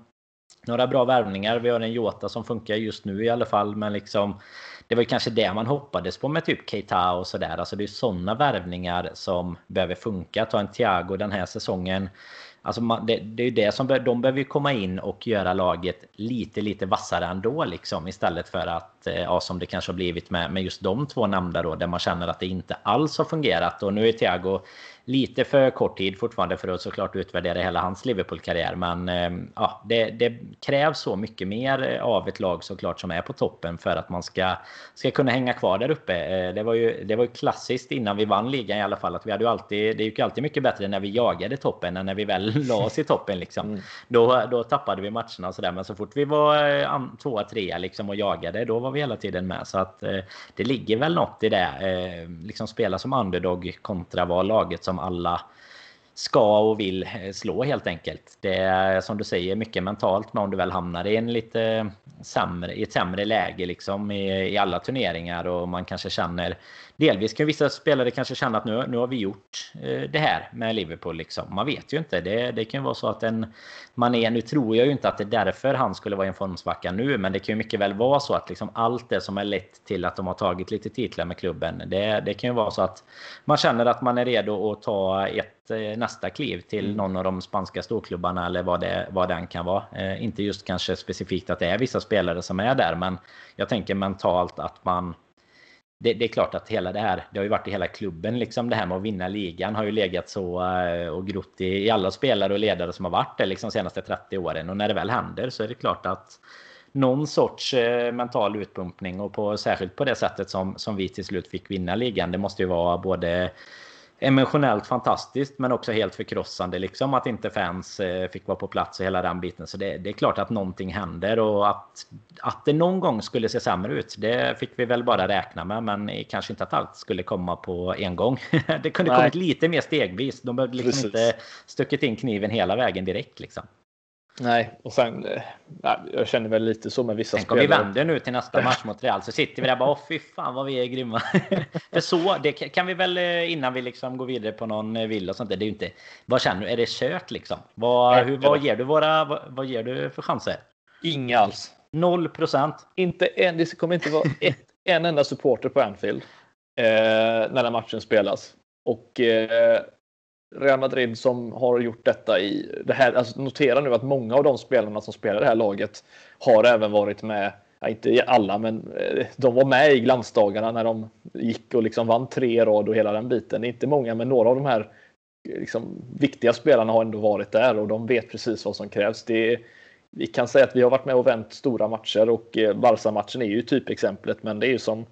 några bra värvningar. Vi har en Jota som funkar just nu i alla fall men liksom det var ju kanske det man hoppades på med typ Keita och sådär. Alltså det är sådana värvningar som behöver funka. Ta en Thiago den här säsongen. Alltså man, det, det, är ju det som de behöver komma in och göra laget lite, lite vassare ändå liksom. Istället för att, eh, ja, som det kanske har blivit med, med just de två nämnda då, där man känner att det inte alls har fungerat. Och nu är Thiago lite för kort tid fortfarande för att såklart utvärdera hela hans Liverpool-karriär. Men eh, ja, det, det, krävs så mycket mer av ett lag såklart som är på toppen för att man ska, ska kunna hänga kvar där uppe. Eh, det var, ju, det var ju klassiskt innan vi vann ligan i alla fall. Att vi hade ju alltid, det gick ju alltid mycket bättre när vi jagade toppen än när vi väl [LAUGHS] la oss i toppen. Liksom. Mm. Då, då tappade vi matcherna och sådär. Men så fort vi var eh, tvåa, trea liksom och jagade, då var vi hela tiden med. Så att det ligger väl något i det. Liksom spela som underdog kontra vad laget som som alla ska och vill eh, slå helt enkelt. Det är som du säger mycket mentalt men om du väl hamnar i en lite sämre, i ett sämre läge liksom i, i alla turneringar och man kanske känner delvis kan vissa spelare kanske känna att nu, nu har vi gjort eh, det här med Liverpool. Liksom. Man vet ju inte. Det, det kan ju vara så att en man är, nu tror jag ju inte att det är därför han skulle vara i en formsvacka nu, men det kan ju mycket väl vara så att liksom allt det som har lett till att de har tagit lite titlar med klubben, det, det kan ju vara så att man känner att man är redo att ta ett eh, nästa kliv till mm. någon av de spanska storklubbarna eller vad, det, vad den kan vara. Eh, inte just kanske specifikt att det är vissa spelare som är där, men jag tänker mentalt att man det, det, är klart att hela det här, det har ju varit i hela klubben liksom det här med att vinna ligan har ju legat så eh, och grott i, i alla spelare och ledare som har varit det liksom senaste 30 åren och när det väl händer så är det klart att någon sorts eh, mental utpumpning och på, särskilt på det sättet som, som vi till slut fick vinna ligan. Det måste ju vara både emotionellt fantastiskt men också helt förkrossande liksom att inte fans eh, fick vara på plats och hela den biten. Så det, det, är klart att någonting händer och att, att det någon gång skulle se sämre ut. Det fick vi väl bara räkna med men kanske inte att allt skulle komma på en gång. [LAUGHS] det kunde Nej. kommit lite mer stegvis. De behövde liksom Precis. inte stuckit in kniven hela vägen direkt liksom. Nej, och sen... Eh, nej, jag känner väl lite så med vissa Tänk spelare. Tänk om vi vänder nu till nästa match mot Real så sitter vi där bara åh fy fan vad vi är grymma. [LAUGHS] För så, det kan vi väl eh, innan vi liksom går vidare på någon eh, villa och sånt där. Det är ju inte... Vad känner du? Är det kört liksom? Vad, hur, vad ger du våra... Vad, vad ger du för chanser? Inga alls. Noll procent? Inte en. Det kommer inte vara ett, en enda supporter på Anfield. Eh, när den matchen spelas. Och eh, Real Madrid som har gjort detta i det här. Alltså notera nu att många av de spelarna som spelar i det här laget har även varit med. Ja, inte alla, men eh, de var med i glansdagarna när de gick och liksom vann tre rad och hela den biten. Det är inte många, men några av de här eh, liksom, viktiga spelarna har ändå varit där och de vet precis vad som krävs. Det vi kan säga att vi har varit med och vänt stora matcher och eh, Barca-matchen är ju typexemplet, men det är ju som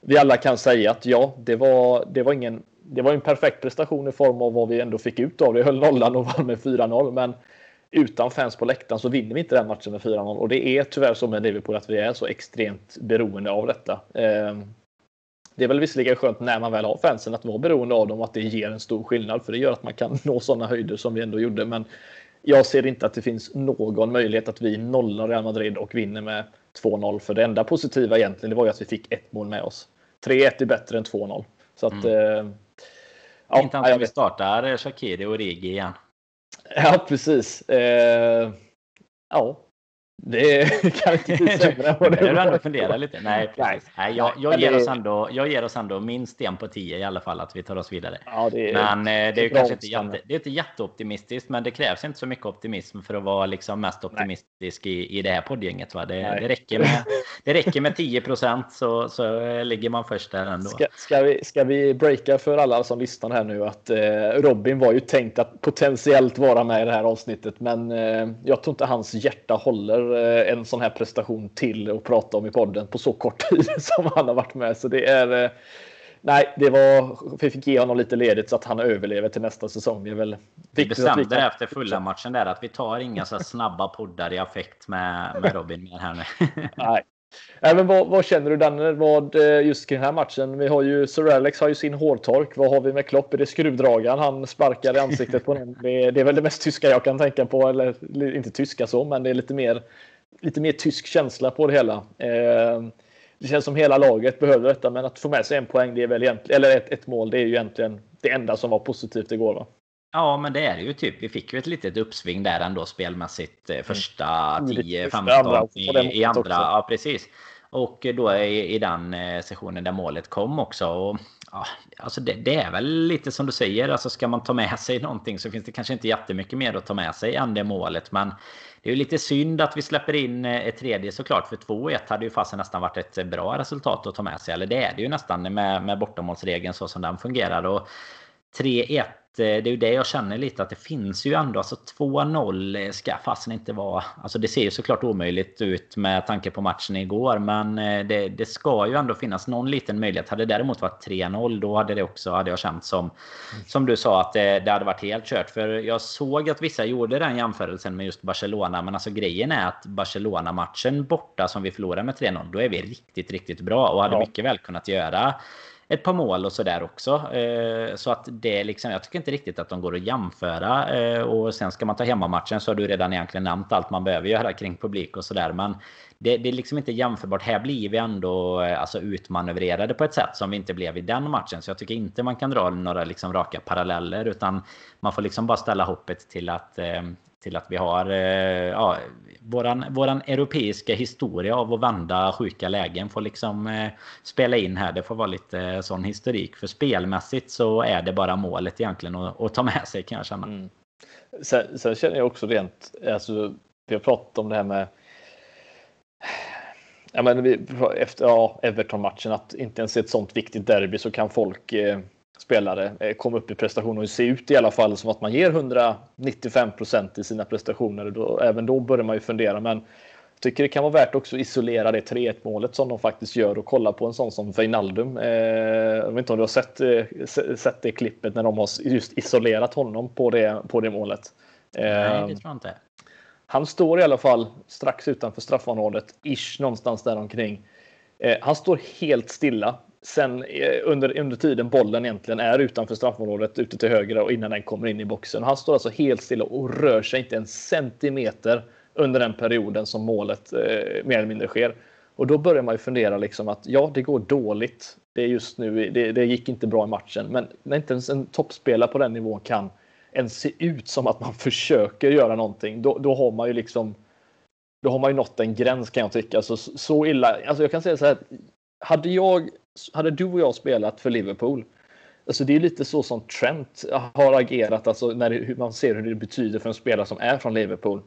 vi alla kan säga att ja, det var, det var ingen det var en perfekt prestation i form av vad vi ändå fick ut av det. Jag höll nollan och vann med 4-0, men utan fans på läktaren så vinner vi inte den matchen med 4-0 och det är tyvärr så med Liverpool att vi är så extremt beroende av detta. Ehm, det är väl visserligen skönt när man väl har fansen att vara beroende av dem och att det ger en stor skillnad för det gör att man kan [LAUGHS] nå sådana höjder som vi ändå gjorde. Men jag ser inte att det finns någon möjlighet att vi nollar Real Madrid och vinner med 2-0 för det enda positiva egentligen det var ju att vi fick ett mål med oss. 3-1 är bättre än 2-0. Så att mm. Eh, Ja, inte han som vi startar Shakiri och Rigi igen. Ja, precis. Eh, ja, det [LAUGHS] kan inte [LAUGHS] sämre det var. ändå fundera lite. Nej. Nej, jag, jag, ger oss ändå, jag ger oss ändå minst en på tio i alla fall att vi tar oss vidare. Ja, det är, men eh, det är kanske inte, jätte, det är inte jätteoptimistiskt, men det krävs inte så mycket optimism för att vara liksom mest optimistisk i, i det här poddgänget. Va? Det, det, räcker med, det räcker med 10 procent så, så eh, ligger man först där ändå. Ska, ska, vi, ska vi breaka för alla som lyssnar här nu att eh, Robin var ju tänkt att potentiellt vara med i det här avsnittet, men eh, jag tror inte hans hjärta håller Eh, en sån här prestation till att prata om i podden på så kort tid [LAUGHS] som han har varit med. Så det är eh, Nej, det var, vi fick ge honom lite ledigt så att han överlever till nästa säsong. Det är väl vi bestämde kan... efter fulla matchen där att vi tar inga så snabba poddar i affekt med, med Robin mer här nu. [LAUGHS] Nej, Äh, Även vad, vad, känner du Danne, vad eh, just kring den här matchen? Vi har ju Sir Alex har ju sin hårtork. Vad har vi med Klopp? Är det skruvdragaren han sparkar i ansiktet på någon? Det, det, är väl det mest tyska jag kan tänka på. Eller inte tyska så, men det är lite mer, lite mer tysk känsla på det hela. Eh, det känns som hela laget behöver detta, men att få med sig en poäng, det är väl egentligen, eller ett, ett mål, det är ju egentligen det enda som var positivt igår. Va? Ja, men det är ju typ. Vi fick ju ett litet uppsving där ändå spelmässigt. Eh, första 10-15 mm. i, i, andra. Ja, precis. Och då i, i den eh, sessionen där målet kom också. Och, ja, alltså det, det, är väl lite som du säger. Alltså ska man ta med sig någonting så finns det kanske inte jättemycket mer att ta med sig än det målet. Men det är ju lite synd att vi släpper in eh, ett tredje såklart. För 2-1 hade ju fasen nästan varit ett bra resultat att ta med sig. Eller det är det ju nästan med, med bortamålsregeln så som den fungerar. Och 3-1 det är ju det jag känner lite att det finns ju ändå. Alltså 2-0 ska fasen inte vara... Alltså det ser ju såklart omöjligt ut med tanke på matchen igår. Men eh, det, det ska ju ändå finnas någon liten möjlighet. Hade det däremot varit 3-0 då hade det också, hade jag känt som... Mm. Som du sa att det, det, hade varit helt kört. För jag såg att vissa gjorde den jämförelsen med just Barcelona. Men alltså grejen är att Barcelona-matchen borta som vi förlorade med 3-0. Då är vi riktigt, riktigt bra. Och hade ja. mycket väl kunnat göra ett par mål och sådär också. Eh, så att det är liksom, jag tycker inte riktigt att de går att jämföra. Eh, och sen ska man ta hemmamatchen så har du redan egentligen nämnt allt man behöver göra kring publik och sådär. Men det, det, är liksom inte jämförbart. Här blir vi ändå eh, alltså, utmanövrerade på ett sätt som vi inte blev i den matchen. Så jag tycker inte man kan dra några liksom raka paralleller. Utan man får liksom bara ställa hoppet till att till att vi har eh, ja, våran, våran europeiska historia av att vända sjuka lägen får liksom eh, spela in här. Det får vara lite eh, sån historik. För spelmässigt så är det bara målet egentligen att, att ta med sig kan jag känna. Mm. Sen, sen, känner jag också rent, alltså, vi har pratat om det här med Ja, men vi, efter ja, Everton-matchen, att inte ens i ett sånt viktigt derby så kan folk, eh, spelare, eh, komma upp i prestation och se ut i alla fall som att man ger 195 procent i sina prestationer. Då, även då börjar man ju fundera. Men jag tycker det kan vara värt också att isolera det 3-1 målet som de faktiskt gör och kolla på en sån som Wijnaldum. Eh, jag vet inte om du har sett, eh, sett det klippet när de har just isolerat honom på det, på det målet. Nej, det tror jag inte. Han står i alla fall strax utanför straffområdet, ish någonstans där omkring. Eh, han står helt stilla. Sen eh, under, under tiden bollen egentligen är utanför straffområdet, ute till höger och innan den kommer in i boxen. Han står alltså helt stilla och rör sig inte en centimeter under den perioden som målet eh, mer eller mindre sker. Och då börjar man ju fundera liksom att ja, det går dåligt. Det är just nu. Det, det gick inte bra i matchen, men när inte ens en toppspelare på den nivån kan ens se ut som att man [LAUGHS] försöker göra någonting, då, då har man ju liksom då har man ju nått en gräns kan jag tycka. Alltså, så illa. Alltså jag kan säga så här. Hade, jag, hade du och jag spelat för Liverpool. Alltså det är lite så som Trent har agerat. Alltså när det, hur man ser hur det betyder för en spelare som är från Liverpool.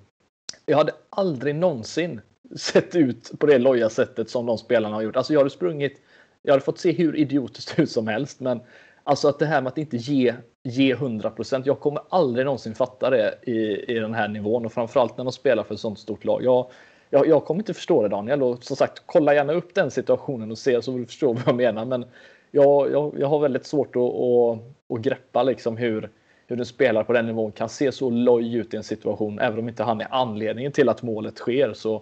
Jag hade aldrig någonsin sett ut på det loja sättet som de spelarna har gjort. Alltså jag hade sprungit. Jag hade fått se hur idiotiskt [LAUGHS] ut som helst, men Alltså att det här med att inte ge, ge 100 procent. Jag kommer aldrig någonsin fatta det i, i den här nivån och framförallt när de spelar för ett sånt stort lag. Jag, jag, jag kommer inte förstå det Daniel och som sagt kolla gärna upp den situationen och se så du förstår vad jag menar. Men jag, jag, jag har väldigt svårt att, att, att greppa liksom hur, hur en spelare på den nivån kan se så loj ut i en situation även om inte han är anledningen till att målet sker. Så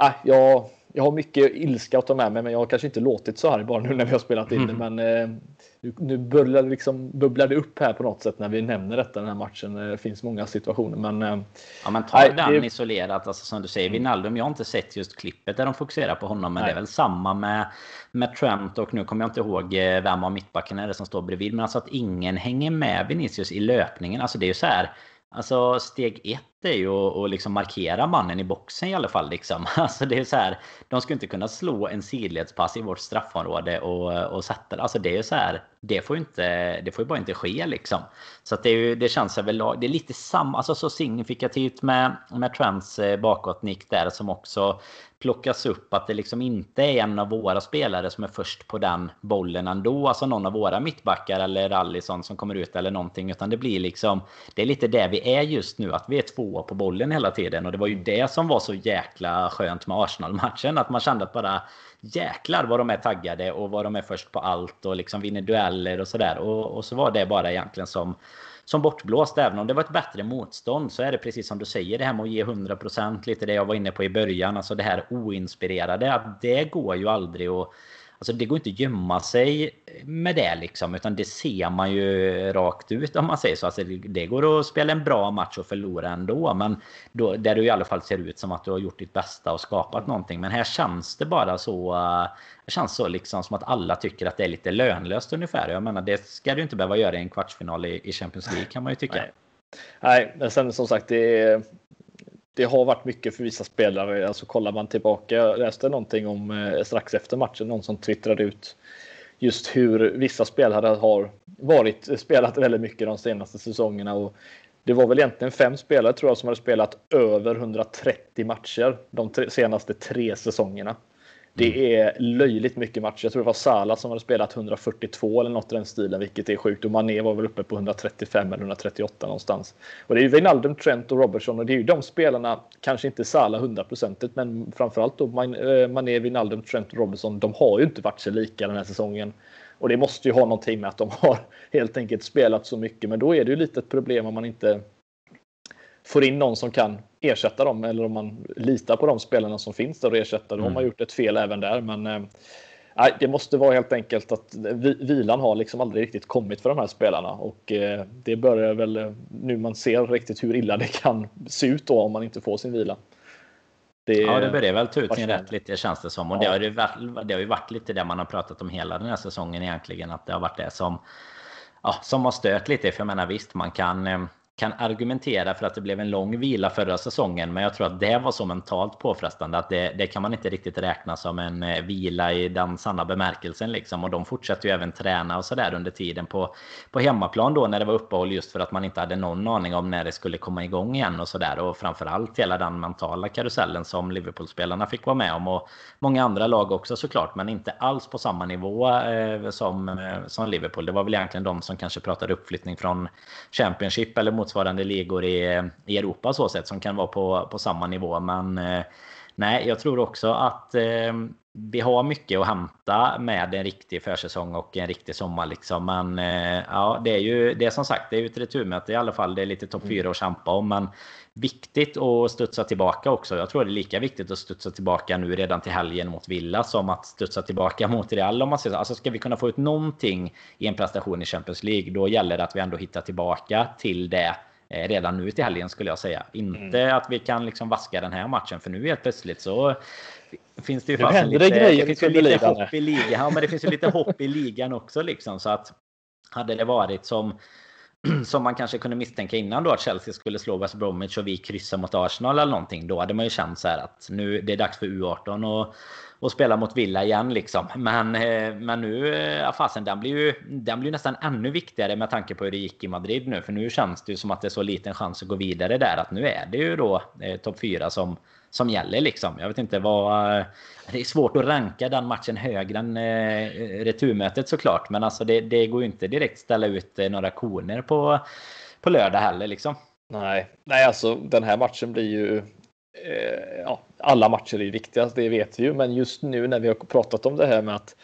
äh, jag, jag har mycket ilska att ta med mig men jag har kanske inte låtit så här bara nu när vi har spelat in det. Mm. Men eh, nu bubblar det, liksom, bubblar det upp här på något sätt när vi nämner detta den här matchen. Det finns många situationer. Men, eh, ja, men ta nej, den det... isolerat. Alltså, som du säger, mm. Wijnaldum. Jag har inte sett just klippet där de fokuserar på honom. Men nej. det är väl samma med, med Trent. Och nu kommer jag inte ihåg eh, vem av mittbacken är det som står bredvid. Men alltså att ingen hänger med Vinicius i löpningen. Alltså det är ju så här. Alltså steg ett är ju att liksom markera mannen i boxen i alla fall. Liksom. [LAUGHS] Alltså det är så här, de skulle inte kunna slå en sidledspass i vårt straffområde och, och sätta det. Alltså det är så här, det får ju inte, det får ju bara inte ske liksom. Så att det, är ju, det känns överlag, det är lite samma, alltså så signifikativt med, med Trents eh, bakåtnick där som också plockas upp att det liksom inte är en av våra spelare som är först på den bollen ändå. Alltså någon av våra mittbackar eller Allison som kommer ut eller någonting. Utan det blir liksom, det är lite där vi är just nu. Att vi är två på bollen hela tiden. Och det var ju det som var så jäkla skönt med Arsenal-matchen. Att man kände att bara jäklar vad de är taggade och vad de är först på allt och liksom vinner dueller och sådär. Och, och så var det bara egentligen som som bortblåst. Även om det var ett bättre motstånd så är det precis som du säger. Det här med att ge 100% lite det jag var inne på i början. Alltså det här oinspirerade. Att det går ju aldrig att Alltså det går inte att gömma sig med det liksom. Utan det ser man ju rakt ut om man säger så. Alltså det går att spela en bra match och förlora ändå. Men då, där du i alla fall ser ut som att du har gjort ditt bästa och skapat någonting. Men här känns det bara så. Eh, det känns så liksom som att alla tycker att det är lite lönlöst ungefär. Jag menar det ska du inte behöva göra i en kvartsfinal i, Champions League kan man ju tycka. Nej. Nej, men sen som sagt, det är, det har varit mycket för vissa spelare. Alltså kollar man tillbaka, jag läste någonting om eh, strax efter matchen, någon som twittrade ut just hur vissa spelare har varit, eh, spelat väldigt mycket de senaste säsongerna. Och det var väl egentligen fem spelare tror jag som hade spelat över 130 matcher de tre, senaste tre säsongerna. Det mm. är löjligt mycket matcher. Jag tror det var Salah som hade spelat 142 eller något i den stilen, vilket är sjukt. Och Mané var väl uppe på 135 eller 138 någonstans. Och det är ju Wijnaldum, Trent och Robertson och det är ju de spelarna, kanske inte Salah hundraprocentigt, men framförallt då eh, Mané, Wijnaldum, Trent och Robertson. De har ju inte varit så lika den här säsongen. Och det måste ju ha någonting med att de har [LAUGHS] helt enkelt spelat så mycket. Men då är det ju lite ett problem om man inte får in någon som kan ersätta dem eller om man litar på de spelarna som finns där och ersätta. Då har man mm. gjort ett fel även där. Men eh, det måste vara helt enkelt att vilan har liksom aldrig riktigt kommit för de här spelarna och eh, det börjar väl eh, nu man ser riktigt hur illa det kan se ut då om man inte får sin vila. Det, ja, det börjar väl ta ut sin rätt lite känns det som. Och ja. det, har ju varit, det har ju varit lite det man har pratat om hela den här säsongen egentligen. Att det har varit det som, ja, som har stört lite. För jag menar visst, man kan eh, kan argumentera för att det blev en lång vila förra säsongen. Men jag tror att det var så mentalt påfrestande att det, det kan man inte riktigt räkna som en eh, vila i den sanna bemärkelsen. Liksom. Och de fortsatte ju även träna och så där under tiden på, på hemmaplan då när det var uppehåll just för att man inte hade någon aning om när det skulle komma igång igen och så där Och framförallt hela den mentala karusellen som Liverpool-spelarna fick vara med om. Och många andra lag också såklart, men inte alls på samma nivå eh, som, eh, som Liverpool. Det var väl egentligen de som kanske pratade uppflyttning från Championship eller mot motsvarande ligor i, i Europa så sätt som kan vara på, på samma nivå. Men eh, nej, jag tror också att eh, vi har mycket att hämta med en riktig försäsong och en riktig sommar liksom. Men eh, ja, det är ju det är som sagt, det är ju ett returmöte i alla fall. Det är lite topp 4 mm. att kämpa om, men viktigt att studsa tillbaka också. Jag tror det är lika viktigt att studsa tillbaka nu redan till helgen mot Villa som att studsa tillbaka mot Real om man säger så. Alltså ska vi kunna få ut någonting i en prestation i Champions League, då gäller det att vi ändå hittar tillbaka till det eh, redan nu till helgen skulle jag säga. Inte mm. att vi kan liksom vaska den här matchen för nu helt plötsligt så finns det ju fasen lite, grejer det finns ju lite hopp i ligan. Ja, men det finns ju lite hopp i ligan också liksom så att hade det varit som [CLEARS THROAT] som man kanske kunde misstänka innan då att Chelsea skulle slå West Bromwich och vi kryssar mot Arsenal eller någonting. Då hade man ju känt så här att nu det är dags för U18 och, och spela mot Villa igen liksom. Men, eh, men nu, ja, fasen, den blir ju den blir nästan ännu viktigare med tanke på hur det gick i Madrid nu. För nu känns det ju som att det är så liten chans att gå vidare där. Att nu är det ju då eh, topp 4 som, som gäller liksom. Jag vet inte vad... Eh, det är svårt att ranka den matchen högre än eh, returmötet såklart. Men alltså det, det går ju inte direkt ställa ut eh, några koner på, på lördag heller liksom. Nej, nej alltså den här matchen blir ju... Eh, ja, alla matcher är viktiga, det vet vi ju. Men just nu när vi har pratat om det här med att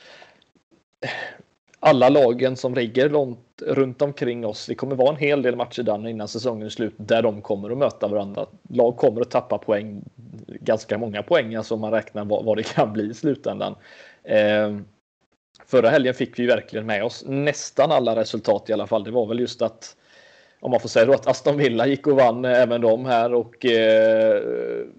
alla lagen som ligger långt runt omkring oss. Det kommer vara en hel del matcher där innan säsongen är slut där de kommer att möta varandra. Lag kommer att tappa poäng, ganska många poäng, alltså om man räknar vad, vad det kan bli i slutändan. Eh, förra helgen fick vi verkligen med oss nästan alla resultat i alla fall. Det var väl just att om man får säga då att Aston Villa gick och vann även de här och eh,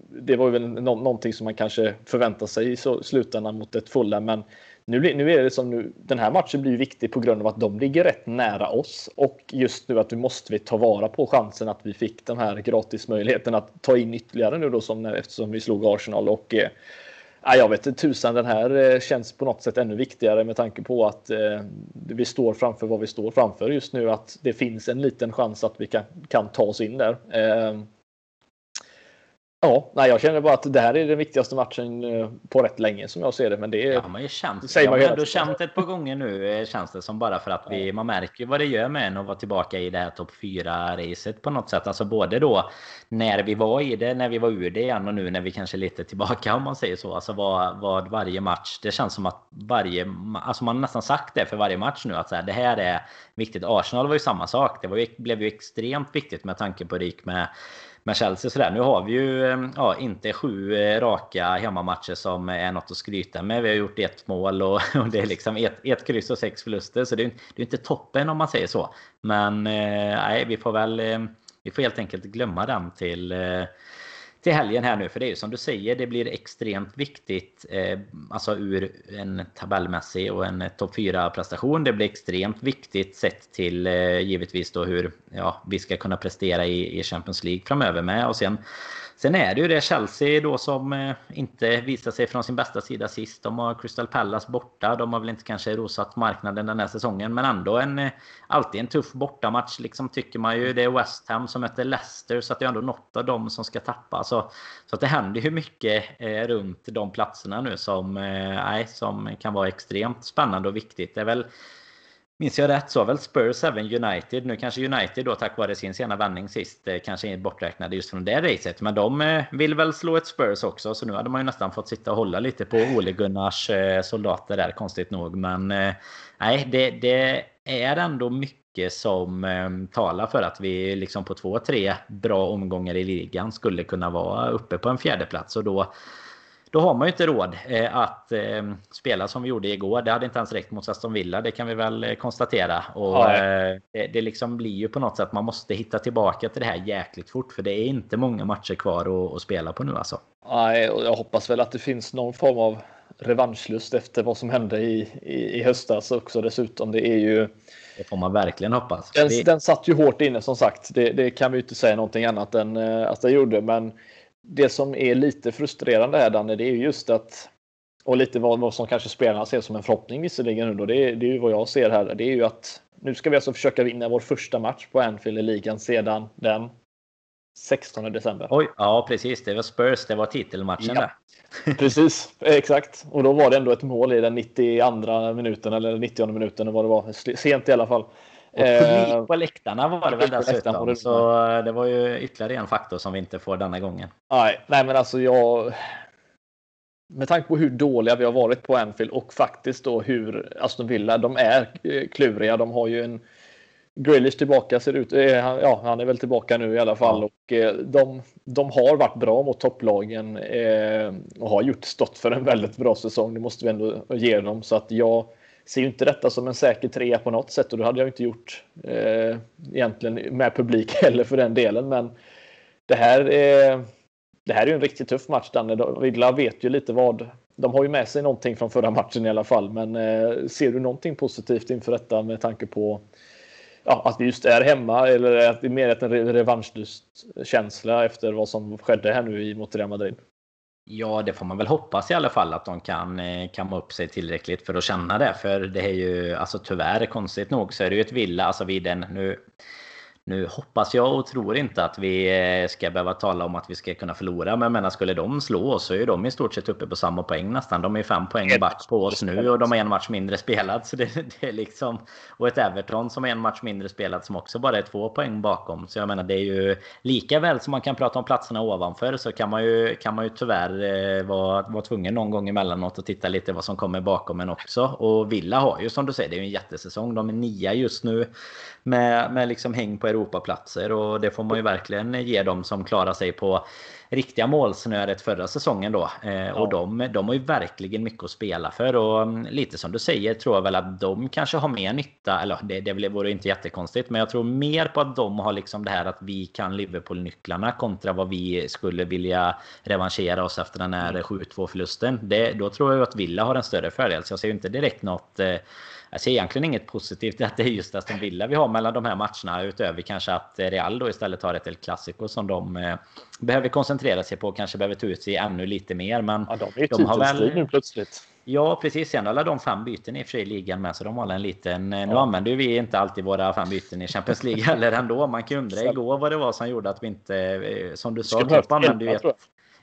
det var väl no någonting som man kanske förväntar sig i slutändan mot ett fulla men nu, nu är det som nu, den här matchen blir viktig på grund av att de ligger rätt nära oss och just nu att vi måste vi ta vara på chansen att vi fick den här gratismöjligheten att ta in ytterligare nu då som eftersom vi slog Arsenal och eh, jag vet inte tusan, den här eh, känns på något sätt ännu viktigare med tanke på att eh, vi står framför vad vi står framför just nu. Att det finns en liten chans att vi kan, kan ta oss in där. Eh, Ja, nej, jag känner bara att det här är den viktigaste matchen eh, på rätt länge som jag ser det. Men det är, ja, man har ju känt, säger man ändå känt ett par gånger nu eh, känns det som bara för att vi, man märker vad det gör med en att vara tillbaka i det här topp 4-racet på något sätt. Alltså både då när vi var i det, när vi var ur det igen och nu när vi kanske är lite tillbaka [LAUGHS] om man säger så. Alltså vad, vad varje match, det känns som att varje, alltså man har nästan sagt det för varje match nu att så här, det här är viktigt. Arsenal var ju samma sak. Det var ju, blev ju extremt viktigt med tanke på det gick med med Chelsea sådär. Nu har vi ju eh, ja, inte sju eh, raka hemmamatcher som är något att skryta med. Vi har gjort ett mål och, [LAUGHS] och det är liksom ett, ett kryss och sex förluster. Så det är, det är inte toppen om man säger så. Men eh, nej, vi får väl eh, vi får helt enkelt glömma den till till helgen här nu. För det är ju som du säger, det blir extremt viktigt. Eh, alltså ur en tabellmässig och en topp 4 prestation. Det blir extremt viktigt sett till eh, givetvis då hur ja, vi ska kunna prestera i, i Champions League framöver med. Och sen Sen är det ju det Chelsea då som eh, inte visar sig från sin bästa sida sist. De har Crystal Palace borta. De har väl inte kanske rosat marknaden den här säsongen. Men ändå en, eh, alltid en tuff bortamatch liksom tycker man ju. Det är West Ham som möter Leicester. Så att det är ändå något av dem som ska tappa. Så, så att det händer ju mycket eh, runt de platserna nu som, eh, som kan vara extremt spännande och viktigt. Det är väl Minns jag rätt så har väl Spurs även United. Nu kanske United då tack vare sin sena vändning sist eh, kanske är borträknade just från det racet. Men de eh, vill väl slå ett Spurs också. Så nu hade man ju nästan fått sitta och hålla lite på Ole Gunnars eh, soldater där konstigt nog. Men nej, det, det är ändå mycket som talar för att vi liksom på två, tre bra omgångar i ligan skulle kunna vara uppe på en fjärde plats och då då har man ju inte råd eh, att eh, spela som vi gjorde igår. Det hade inte ens räckt mot Aston Villa, det kan vi väl eh, konstatera. Och ja. det, det liksom blir ju på något sätt, man måste hitta tillbaka till det här jäkligt fort. För det är inte många matcher kvar att, att spela på nu alltså. Nej, och jag hoppas väl att det finns någon form av revanschlust efter vad som hände i, i, i höstas också dessutom. Det är ju det får man verkligen hoppas. Den, det... den satt ju hårt inne som sagt. Det, det kan vi inte säga någonting annat än att det gjorde. Men det som är lite frustrerande här Danne, det är just att och lite vad, vad som kanske spelarna ser som en förhoppning visserligen nu då. Det är, det är ju vad jag ser här. Det är ju att nu ska vi alltså försöka vinna vår första match på Anfield i ligan sedan den 16 december. Oj, ja precis. Det var Spurs. Det var titelmatchen ja. där. [LAUGHS] precis, exakt. Och då var det ändå ett mål i den 92 minuten eller 90 minuten vad det var. Sent i alla fall. Och publik eh, på läktarna var det väl dessutom. Så det var ju ytterligare en faktor som vi inte får denna gången. Nej, nej men alltså jag med tanke på hur dåliga vi har varit på Anfield och faktiskt då hur Aston Villa, de är eh, kluriga. De har ju en Grealish tillbaka ser ut. Eh, ja, han är väl tillbaka nu i alla fall. Och eh, de, de har varit bra mot topplagen och har gjort stått för en väldigt bra säsong. Det måste vi ändå ge dem. Så att jag ser ju inte detta som en säker trea på något sätt och det hade jag inte gjort eh, egentligen med publik [LAUGHS] heller för den delen. Men det här är det här är ju en riktigt tuff match Danne. Villa vet ju lite vad. De har ju med sig någonting från förra matchen i alla fall. Men eh, ser du någonting positivt inför detta med tanke på ja, att vi just är hemma eller att det är mer en revanschlust känsla efter vad som skedde här nu mot Real Madrid? Ja, det får man väl hoppas i alla fall att de kan eh, kamma upp sig tillräckligt för att känna det. För det är ju alltså tyvärr konstigt nog så är det ju ett Villa, alltså vid den nu nu hoppas jag och tror inte att vi eh, ska behöva tala om att vi ska kunna förlora. Men jag menar, skulle de slå oss så är de i stort sett uppe på samma poäng nästan. De är fem poäng back på oss nu och de har en match mindre spelad. Så det, [LAUGHS] det, är liksom, och ett Everton som är en match mindre spelad som också bara är två poäng bakom. Så jag menar, det är ju lika väl som man kan prata om platserna ovanför så kan man ju, kan man ju tyvärr eh, vara, vara tvungen någon gång emellanåt att titta lite vad som kommer bakom en också. Och Villa har ju som du säger, det är ju en jättesäsong. De är nia just nu med, med liksom häng på Europaplatser och det får man ju verkligen ge dem som klarar sig på riktiga målsnöret förra säsongen då. Eh, ja. Och de, de har ju verkligen mycket att spela för. Och mm, lite som du säger tror jag väl att de kanske har mer nytta. Eller det, det vore inte jättekonstigt. Men jag tror mer på att de har liksom det här att vi kan Liverpool-nycklarna kontra vad vi skulle vilja revanschera oss efter den här 7-2 mm. förlusten. Det, då tror jag att Villa har en större fördel. Så jag ser inte direkt något eh, jag ser egentligen inget positivt i att det är just Aston Villa vi har mellan de här matcherna. Utöver kanske att Real då istället har ett El Clasico som de eh, behöver koncentrera sig på. Kanske behöver ta ut sig ännu lite mer. Men ja, de de har väl... nu plötsligt. Ja, precis. Sen alla de fem byten i och för sig i ligan med, så de har en liten... Eh, ja. Nu använder vi inte alltid våra fem byten i Champions League heller ändå. Man kan undra igår vad det var som gjorde att vi inte... Eh, som du sa, Klopp använde ju ett...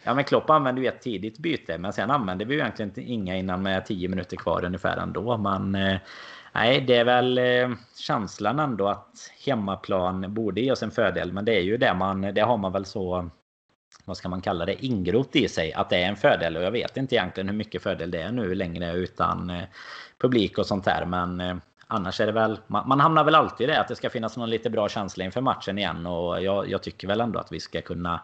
Ja, men Klopp använde ju ett tidigt byte, men sen använde vi ju egentligen inga innan med 10 minuter kvar ungefär ändå. Men eh, nej, det är väl eh, känslan ändå att hemmaplan borde ge oss en fördel, men det är ju det man, det har man väl så vad ska man kalla det, ingrott i sig att det är en fördel. Och jag vet inte egentligen hur mycket fördel det är nu längre utan eh, publik och sånt där men annars är det väl man, man hamnar väl alltid i det att det ska finnas någon lite bra känsla inför matchen igen. Och jag, jag tycker väl ändå att vi ska kunna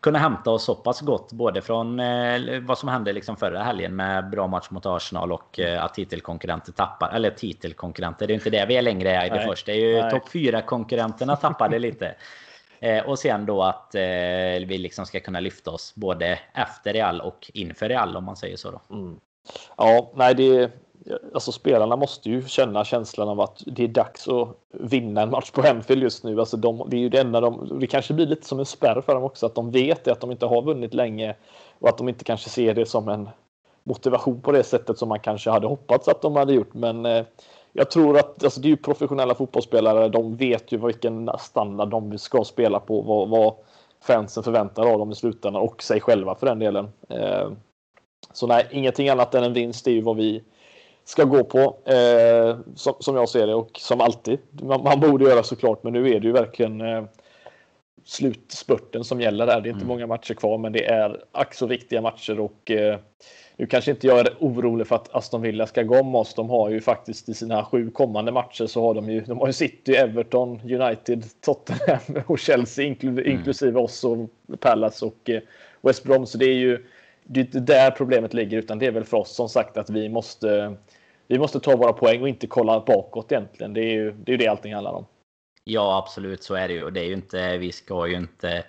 kunna hämta oss så pass gott både från eh, vad som hände liksom förra helgen med bra match mot Arsenal och eh, att titelkonkurrenter tappar. Eller titelkonkurrenter, det är inte det vi är längre i det första. Det är ju topp 4-konkurrenterna tappade lite. [LAUGHS] Eh, och sen då att eh, vi liksom ska kunna lyfta oss både efter Real och inför Real om man säger så. Då. Mm. Ja, nej, det, alltså spelarna måste ju känna känslan av att det är dags att vinna en match på Hemfield just nu. Alltså de, det är ju det enda de, det kanske blir lite som en spärr för dem också, att de vet att de inte har vunnit länge och att de inte kanske ser det som en motivation på det sättet som man kanske hade hoppats att de hade gjort. Men eh, jag tror att alltså det är ju professionella fotbollsspelare. De vet ju vilken standard de ska spela på, vad, vad fansen förväntar av dem i slutändan och sig själva för den delen. Eh, så nej, ingenting annat än en vinst är ju vad vi ska gå på, eh, som, som, jag ser det och som alltid. Man, man, borde göra såklart, men nu är det ju verkligen eh, slutspurten som gäller där. Det är inte mm. många matcher kvar, men det är ack så viktiga matcher och eh, nu kanske inte jag är orolig för att Aston Villa ska gå om oss. De har ju faktiskt i sina sju kommande matcher så har de ju, de har ju City, Everton, United, Tottenham [LAUGHS] och Chelsea inkl mm. inklusive oss och Palace och eh, West Brom. Så det är ju det är inte där problemet ligger utan det är väl för oss som sagt att vi måste vi måste ta våra poäng och inte kolla bakåt egentligen. Det är ju det, är det allting handlar om. Ja, absolut så är det ju. Och det är ju inte, vi ska ju inte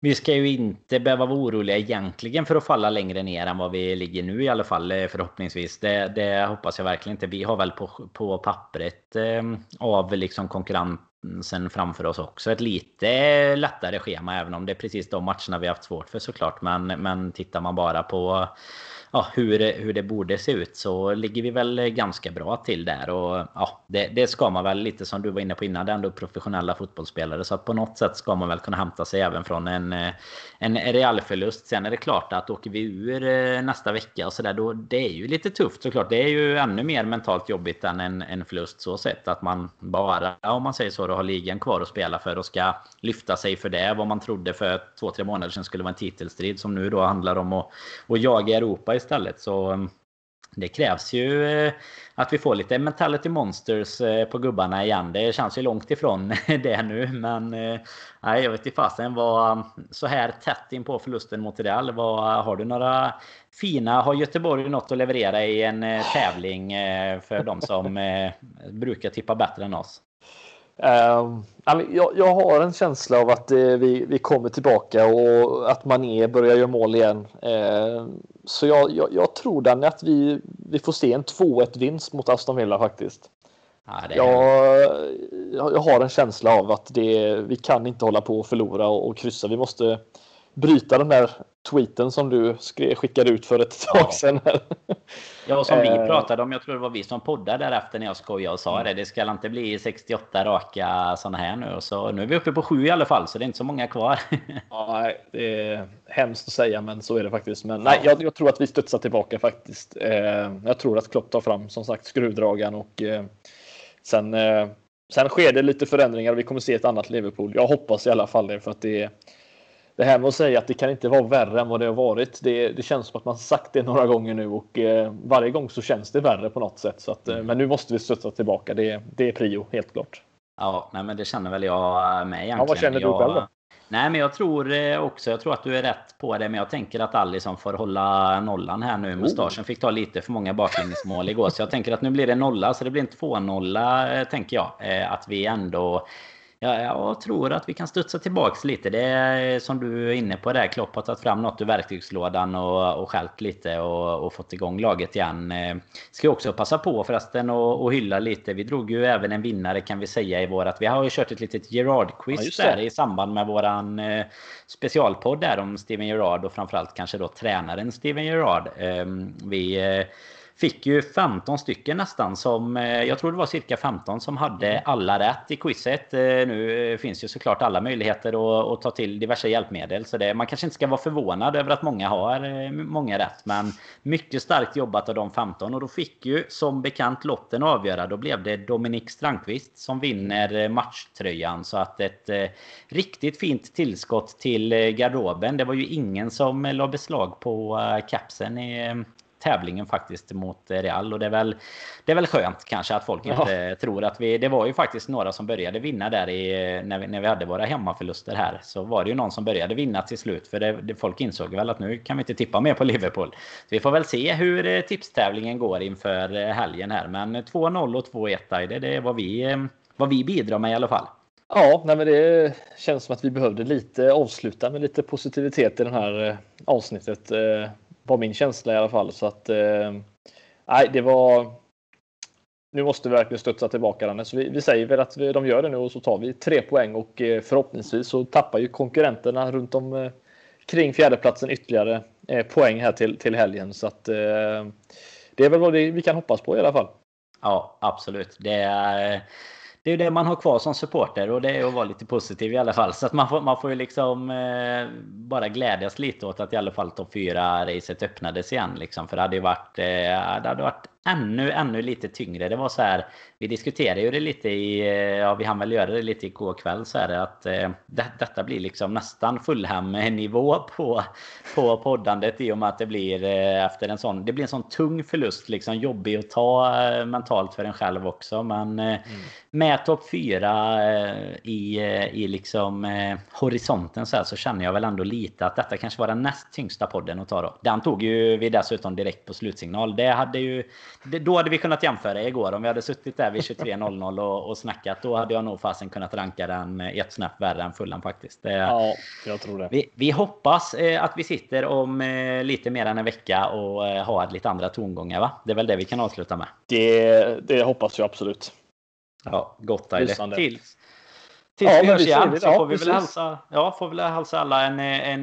vi ska ju inte behöva vara oroliga egentligen för att falla längre ner än vad vi ligger nu i alla fall eh, förhoppningsvis. Det, det hoppas jag verkligen inte. Vi har väl på, på pappret eh, av liksom konkurrensen framför oss också ett lite lättare schema även om det är precis de matcherna vi haft svårt för såklart. Men, men tittar man bara på ja, hur, det, hur det borde se ut så ligger vi väl ganska bra till där. Och ja, det, det ska man väl lite som du var inne på innan, det är ändå professionella fotbollsspelare. Så att på något sätt ska man väl kunna hämta sig även från en, eh, en realförlust. Sen är det klart att åker vi ur eh, nästa vecka och sådär, då det är ju lite tufft såklart. Det är ju ännu mer mentalt jobbigt än en, en förlust så sett. Att man bara, om man säger så, då har ligan kvar att spela för och ska lyfta sig för det. Vad man trodde för två, tre månader sedan skulle vara en titelstrid som nu då handlar om att, att jaga Europa istället. Så mm, det krävs ju eh, att vi får lite mentality monsters eh, på gubbarna igen. Det känns ju långt ifrån [LAUGHS] det nu. Men eh, nej, jag vet inte fasen vad så här tätt in på förlusten mot Real. Vad, har du några fina? Har Göteborg något att leverera i en tävling för de som brukar tippa bättre än oss? Uh, jag, jag, har en känsla av att uh, vi, vi kommer tillbaka och att Mané börjar göra mål igen. Uh, så jag, jag, jag, tror Danny att vi, vi får se en 2-1 vinst mot Aston Villa faktiskt. Ja, jag, jag, har en känsla av att det, vi kan inte hålla på och förlora och, och kryssa. Vi måste bryta den där tweeten som du skrev, skickade ut för ett tag sedan. ja, och som vi eh. pratade om. Jag tror det var vi som poddade därefter när jag skojade och sa mm. det. Det ska inte bli 68 raka sådana här nu. Så nu är vi uppe på sju i alla fall, så det är inte så många kvar. [LAUGHS] nej, det är hemskt att säga, men så är det faktiskt. Men nej, jag, jag tror att vi studsar tillbaka faktiskt. Eh, jag tror att Klopp tar fram som sagt skruvdragaren och eh, sen Sen sker det lite förändringar och vi kommer se ett annat Liverpool. Jag hoppas i alla fall det för att det är det här med att säga att det kan inte vara värre än vad det har varit. Det, det känns som att man sagt det några gånger nu och eh, varje gång så känns det värre på något sätt. Så att, eh, mm. Men nu måste vi studsa tillbaka. Det, det är prio, helt klart. Ja, nej, men det känner väl jag med egentligen. Ja, vad känner du jag, själv då? Nej, men jag tror eh, också, jag tror att du är rätt på det, men jag tänker att Alisson får hålla nollan här nu. Mustaschen fick ta lite för många baklängesmål igår, så jag tänker att nu blir det nolla, så det blir en 2-0 eh, tänker jag. Att vi ändå Ja, jag tror att vi kan studsa tillbaks lite. Det är som du är inne på där. Klopp har tagit fram något ur verktygslådan och, och skälpt lite och, och, fått igång laget igen. Eh, ska också passa på förresten och, och hylla lite. Vi drog ju även en vinnare kan vi säga i vårat. Vi har ju kört ett litet Gerard-quiz ja, där i samband med våran eh, specialpodd där om Steven Gerard och framförallt kanske då tränaren Steven Gerard. Eh, vi Fick ju 15 stycken nästan som, eh, jag tror det var cirka 15 som hade mm. alla rätt i quizet. Eh, nu eh, finns ju såklart alla möjligheter att, att ta till diverse hjälpmedel. Så det, man kanske inte ska vara förvånad över att många har många rätt. Men mycket starkt jobbat av de 15. Och då fick ju som bekant lotten avgöra. Då blev det Dominik Strandqvist som vinner matchtröjan. Så att ett riktigt fint tillskott till garderoben. Det var ju ingen som la beslag på kapsen i, tävlingen faktiskt mot Real. Och det är väl, det är väl skönt kanske att folk inte ja. tror att vi... Det var ju faktiskt några som började vinna där i, när, vi, när vi hade våra hemmaförluster här. Så var det ju någon som började vinna till slut. För det, det, folk insåg väl att nu kan vi inte tippa mer på Liverpool. Så vi får väl se hur eh, tipstävlingen går inför eh, helgen här. Men 2-0 och 2-1 det, det är vad vi, eh, vad vi bidrar med i alla fall. Ja, nej men det känns som att vi behövde lite avsluta med lite positivitet i det här avsnittet var min känsla i alla fall. Så att eh, nej, det var. Nu måste vi verkligen studsa tillbaka den. Så vi, vi säger väl att de gör det nu och så tar vi tre poäng och eh, förhoppningsvis så tappar ju konkurrenterna runt om eh, kring fjärdeplatsen ytterligare eh, poäng här till, till helgen. Så att eh, det är väl vad vi kan hoppas på i alla fall. Ja, absolut. Det är det är det man har kvar som supporter och det är att vara lite positiv i alla fall. Så att man får, man får ju liksom eh, bara glädjas lite åt att i alla fall topp 4-racet öppnades igen. Liksom. För det hade ju varit, eh, det hade varit ännu, ännu lite tyngre. Det var så här, vi diskuterade ju det lite i, eh, ja vi hann väl göra det lite igår kväll så här att eh, det, detta blir liksom nästan Fulham-nivå på, på poddandet i och med att det blir eh, efter en sån, det blir en sån tung förlust liksom jobbig att ta eh, mentalt för en själv också. Men eh, mm. med topp 4 eh, i, i liksom horisonten så här så känner jag väl ändå lite att detta kanske var den näst tyngsta podden att ta då. Den tog ju vi dessutom direkt på slutsignal. Det hade ju då hade vi kunnat jämföra igår. Om vi hade suttit där vid 23.00 och, och snackat. Då hade jag nog fasen kunnat ranka den ett snäpp värre än Fulham faktiskt. Ja, jag tror det. Vi, vi hoppas eh, att vi sitter om eh, lite mer än en vecka och eh, har lite andra tongångar. Va? Det är väl det vi kan avsluta med. Det, det hoppas jag absolut. Ja, gott. Tills, Tills ja, vi hörs igen så ja, får vi väl hälsa, ja, får väl hälsa alla en,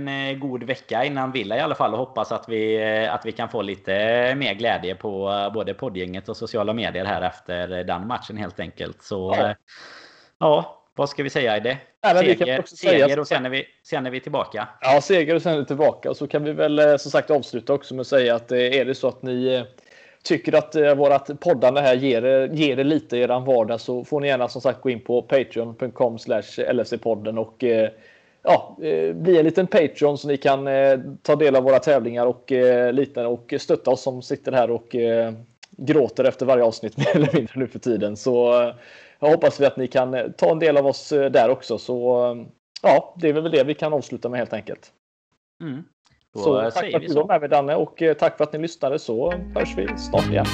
en god vecka innan Villa i alla fall och hoppas att vi, att vi kan få lite mer glädje på både poddgänget och sociala medier här efter den matchen helt enkelt. Så ja, ja vad ska vi säga i det? Seger, seger och sen är, vi, sen är vi tillbaka. Ja, seger och sen är vi tillbaka. Och så kan vi väl eh, som sagt avsluta också med att säga att eh, är det så att ni eh, tycker att eh, vårat poddande här ger, ger er lite i er vardag så får ni gärna som sagt gå in på patreon.com LFC-podden och eh, ja, eh, bli en liten Patreon så ni kan eh, ta del av våra tävlingar och eh, liknande och stötta oss som sitter här och eh, gråter efter varje avsnitt [LAUGHS] mer eller mindre nu för tiden. Så eh, jag hoppas vi att ni kan eh, ta en del av oss eh, där också. Så eh, ja, det är väl det vi kan avsluta med helt enkelt. Mm. Då så tack för att du var med mig Danne och eh, tack för att ni lyssnade så hörs vi snart igen.